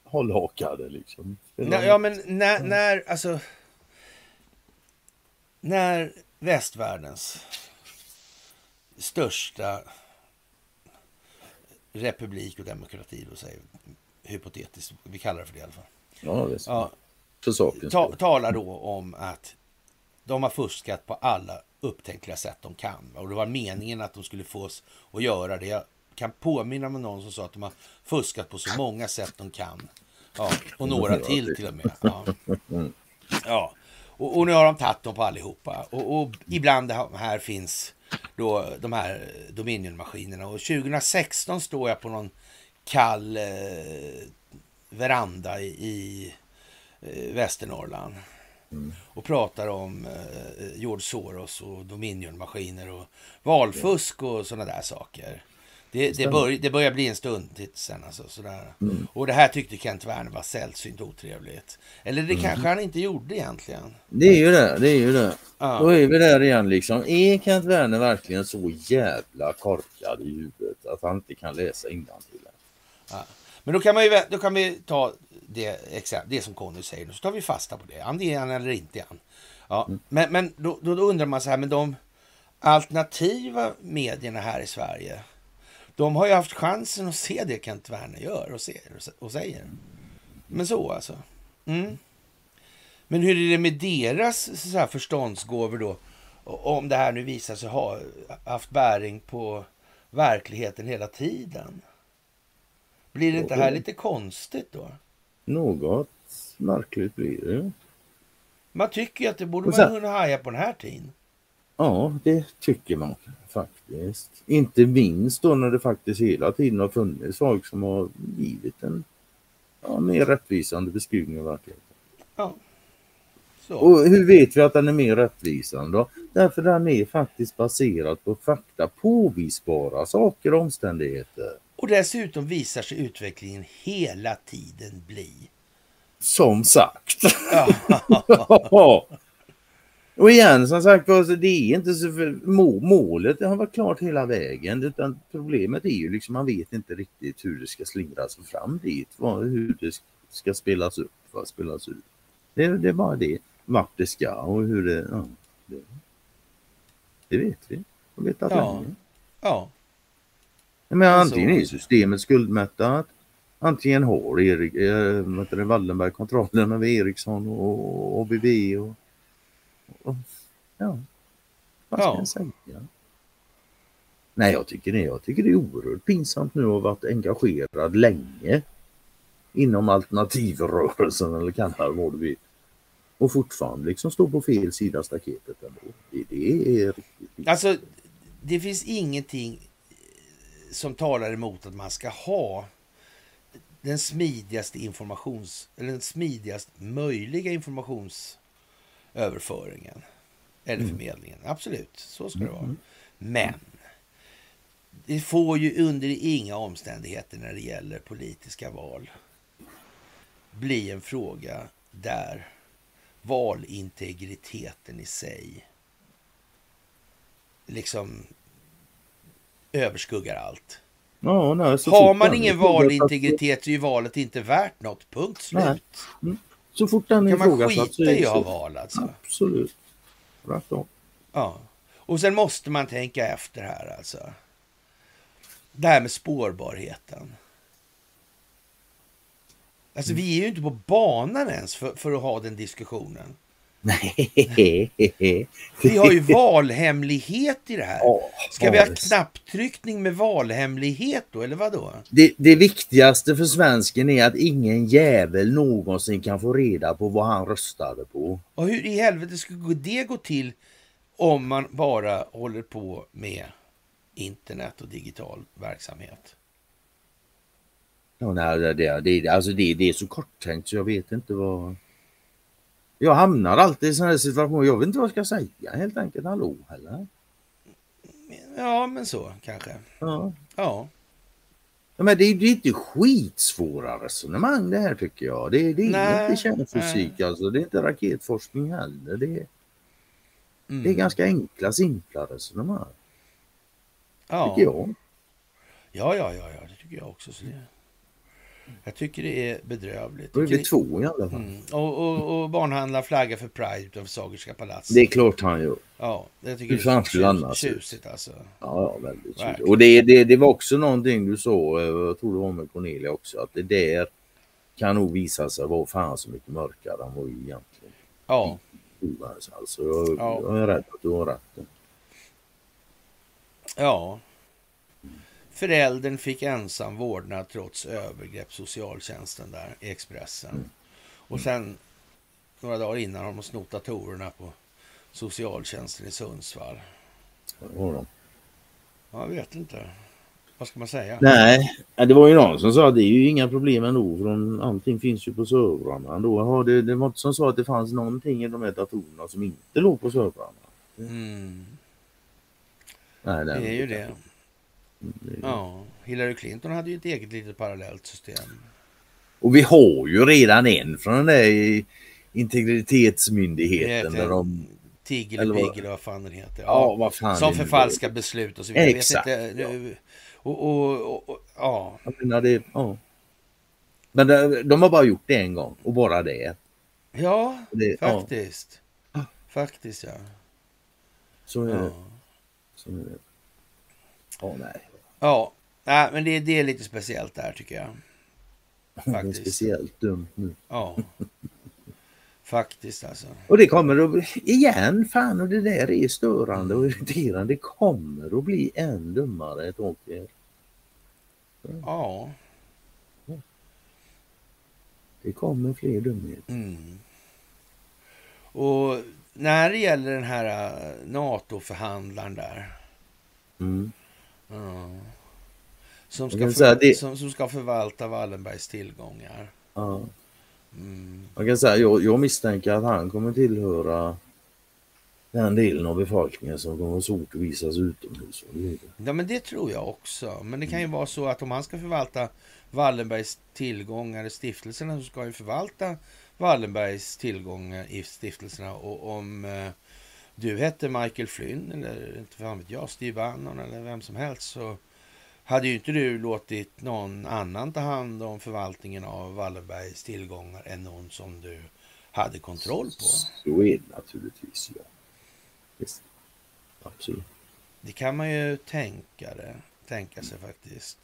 hållhakade liksom? Nej, de- ja, men när, när, alltså... När västvärldens största republik och demokrati, då säger hypotetiskt, vi kallar det för det i alla fall. Ja, visst. Ja, ta, talar då om att de har fuskat på alla upptänkliga sätt de kan. Och det var meningen att de skulle få oss att göra det. Jag kan påminna mig någon som sa att de har fuskat på så många sätt de kan. Ja, och några till till och med. Ja. Ja, och, och nu har de tagit dem på allihopa. Och, och ibland här finns då de här Dominion-maskinerna. Och 2016 står jag på någon kall eh, veranda i, i eh, Västernorrland och pratar om eh, George Soros och Dominion-maskiner och valfusk och sådana där saker. Det, det, bör, det börjar bli en stund till sen. Alltså, sådär. Och det här tyckte Kent Werner var sällsynt otrevligt. Eller det kanske han inte gjorde egentligen. Det är ju det, det är ju det. Ja. Då är vi där igen liksom. Är Kent Werner verkligen så jävla korkad i huvudet att han inte kan läsa innantill? Men då kan, man ju, då kan vi ta det, det som Conny säger, så tar vi fasta på det. Antingen han eller inte han. Ja, Men, men då, då, då undrar man så här, men de alternativa medierna här i Sverige, de har ju haft chansen att se det Kent Werner gör och, ser, och säger. Men så alltså. Mm. Men hur är det med deras så här, förståndsgåvor då? Om det här nu visar sig ha haft bäring på verkligheten hela tiden? Blir det inte här lite konstigt då? Något märkligt blir det. Man tycker ju att det borde Och man sen- kunna haja på den här tiden. Ja, det tycker man faktiskt. Inte minst då när det faktiskt hela tiden har funnits folk som har givit en ja, mer rättvisande beskrivning av verkligheten. Ja. Så. Och hur vet vi att den är mer rättvisande då? Därför den är faktiskt baserad på fakta, påvisbara saker och omständigheter. Och dessutom visar sig utvecklingen hela tiden bli. Som sagt. Ja. och igen som sagt alltså, det är inte så för, må, målet det har varit klart hela vägen utan problemet är ju liksom man vet inte riktigt hur det ska slingras fram dit. Vad, hur det ska spelas upp, vad spelas ut. Det, det är bara det. Vart det ska och hur det... Ja, det, det vet vi. Vi vet att Ja. länge. ja. Men antingen är systemet skuldmättat Antingen har Erik, eh, heter det, Wallenberg kontrollen över Ericsson och och, och ja, vad ska Ja. jag säga? Nej, jag tycker det. Jag tycker det är oerhört pinsamt nu att ha varit engagerad länge inom alternativrörelsen eller kalla det vad vill. Och fortfarande liksom stå på fel sida staketet ändå. Det, det är riktigt pinsamt. Alltså, det finns ingenting som talar emot att man ska ha den smidigaste informations... Eller den smidigast möjliga informationsöverföringen. Eller förmedlingen. Absolut, så ska det vara. Men det får ju under inga omständigheter när det gäller politiska val bli en fråga där valintegriteten i sig liksom överskuggar allt. Ja, nej, så Har man ingen valintegritet så är ju valet inte värt något. Punkt slut. Nej. Så fort den Kan man skita i att ha val alltså? Absolut. Tvärtom. Ja. Och sen måste man tänka efter här alltså. det här med spårbarheten. Alltså vi är ju inte på banan ens för, för att ha den diskussionen. Nej. Vi har ju valhemlighet i det här. Ska vi ha knapptryckning med valhemlighet då, eller vad då? det, det viktigaste för svensken är att ingen jävel någonsin kan få reda på vad han röstade på. Och hur i helvete skulle det gå till om man bara håller på med internet och digital verksamhet? Ja, nej, det, det, det, alltså det, det är så korttänkt så jag vet inte vad... Jag hamnar alltid i sådana här situationer. Jag vet inte vad jag ska säga helt enkelt. Hallå heller. Ja, men så kanske. Ja. Ja, Ja, men det, är- det är inte skitsvåra resonemang det här tycker jag. Det, det är Nej, inte kärnfysik alltså. Det är inte raketforskning heller. Det, är- mm. det är ganska enkla, simpla resonemang. ja. Tycker jag. Ja, ja, ja, ja, det tycker jag också. Så det... Jag tycker det är bedrövligt. Då är vi två i alla fall. Mm. Och, och, och barnhandlar flaggar för Pride utanför Sagerska palatset. Det är klart han gör. Ja, jag tycker Hur fan är skulle annars? tjusigt alltså. Ja, ja väldigt. Verkligen. Och det, det, det var också någonting du sa, eh, jag tror det var med Cornelia också, att det där kan nog visa sig vara fan så mycket mörkare än vad vi egentligen Ja. Alltså, jag, Ja. jag är rädd att du har rätt. ja. Föräldern fick ensam vårdnad trots övergrepp, socialtjänsten där i Expressen. Mm. Och sen några dagar innan har de snott datorerna på socialtjänsten i Sundsvall. Det de. Jag vet inte. Vad ska man säga? Nej, ja, det var ju någon som sa att det är ju inga problem ändå för de, allting finns ju på servrarna ändå. Ja, det, det var inte som sa att det fanns någonting i de här datorerna som inte låg på servrarna. Mm, Nej, det är ju det. Det. Ja, Hillary Clinton hade ju ett eget litet parallellt system. Och vi har ju redan en från den där integritetsmyndigheten där de... Tigel eller och vad- fan den heter. Ja, vad fan Som det förfalskar beslut och så vidare. Jag vet Exakt, inte, nu- Och, och, och, och, ja. Jag menar det, ja. Men de, de har bara gjort det en gång och bara det. ja, det ja, faktiskt. Faktiskt ja. så är det. Ja, Så är det. Ja, nej. Ja. Nej, men det, det är lite speciellt där tycker jag. Det är Faktiskt. speciellt dumt nu. Ja. Faktiskt alltså. Och det kommer att bli, igen, fan och det där är störande och irriterande. Det kommer att bli än dummare ett tag till. Ja. Det kommer fler dumheter. Mm. Och när det gäller den här äh, NATO-förhandlaren där. Mm. Ja. Som, ska säga det- som, som ska förvalta Wallenbergs tillgångar. Ja. Mm. Jag kan säga, jag, jag misstänker att han kommer tillhöra den delen av befolkningen som kommer att svårt att visas utomhus. Ja, men det tror jag också. Men det kan ju vara så att om han ska förvalta Wallenbergs tillgångar i stiftelserna så ska han ju förvalta Wallenbergs tillgångar i stiftelserna. Och om eh, du hette Michael Flynn eller inte fan vet jag, Steve Bannon eller vem som helst så hade ju inte du låtit någon annan ta hand om förvaltningen av Wallenbergs tillgångar än någon som du hade kontroll på. Så är det naturligtvis. Ja. Visst. Absolut. Det kan man ju tänka, det, tänka sig faktiskt.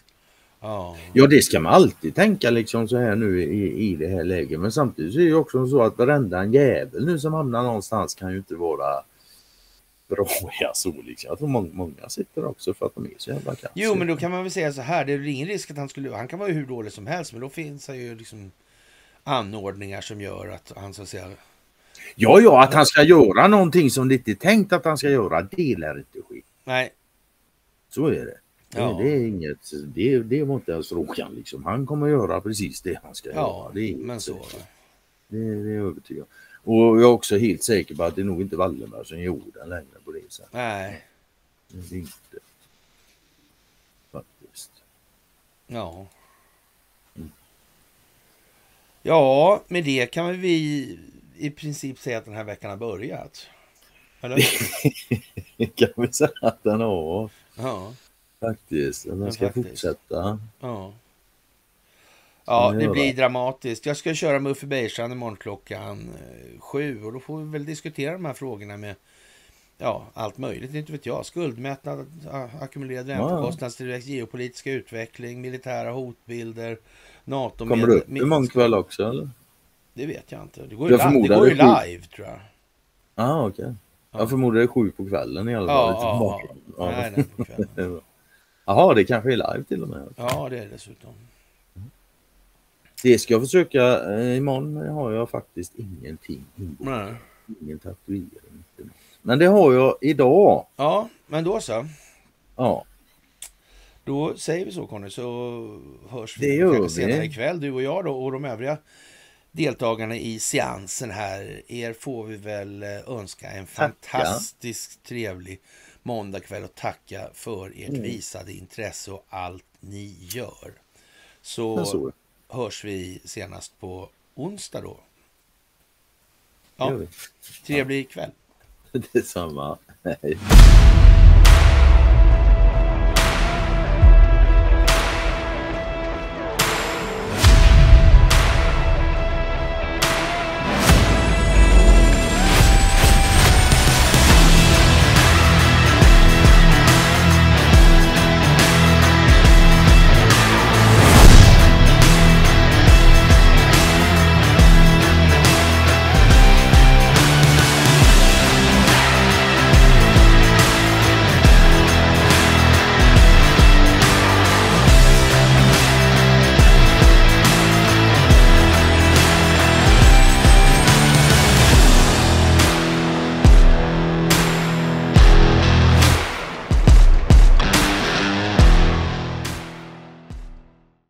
Ja. Ja, det ska man alltid tänka liksom så här nu i, i det här läget. Men samtidigt är det ju också så att varenda en jävel nu som hamnar någonstans kan ju inte vara bra så liksom. Jag tror många, många sitter också för att de är så jävla kass. Jo, men då kan man väl säga så här. Det är ingen risk att han skulle... Han kan vara hur dålig som helst, men då finns det ju liksom anordningar som gör att han så att säga... Ja, ja, att han ska göra någonting som det inte är tänkt att han ska göra, det lär inte ske. Nej, Så är det. Det, Ja. det är inget, det, det var inte ens frågan liksom. Han kommer göra precis det han ska ja, göra. Det är, men så. Det, det är jag övertygad om. Och jag är också helt säker på att det är nog inte Wallenberg som gjorde den längre på det sättet. Nej, Det inte. Faktiskt. ja. Ja, med det kan vi i princip säga att den här veckan har börjat. Eller? kan vi säga att den har Ja, faktiskt. Den Ja, ska faktiskt. fortsätta. ja. Ja, det blir dramatiskt. Jag ska köra med Uffe Bergstrand imorgon klockan eh, sju och då får vi väl diskutera de här frågorna med ja, allt möjligt, inte vet jag. Skuldmättnad, ackumulerad Ja. räntekostnadstillväxt, geopolitiska utveckling, militära hotbilder, NATO Kommer du upp imorgon kväll också eller? Det vet jag inte. Det går ju, live, det går ju live tror jag. Ja ah, okej. Ja. Jag förmodar det är sju på kvällen i alla fall. Ja, Lite ja, ja. Nej, nej, på kvällen. Jaha, det kanske är live till och med. Ja, det är det dessutom. Det ska jag försöka. Eh, imorgon har jag faktiskt ingenting. Nej. Ingen tatuering. Men det har jag idag. Ja, men då så. Ja, Då säger vi så Conny, så hörs vi kanske senare ikväll, du och jag då, och de övriga deltagarna i seansen här. Er får vi väl eh, önska en fantastiskt trevlig måndagkväll och tacka för ert Mm. visade intresse och allt ni gör. Så så hörs vi senast på onsdag då. Ja, trevlig kväll. Detsamma. Hej.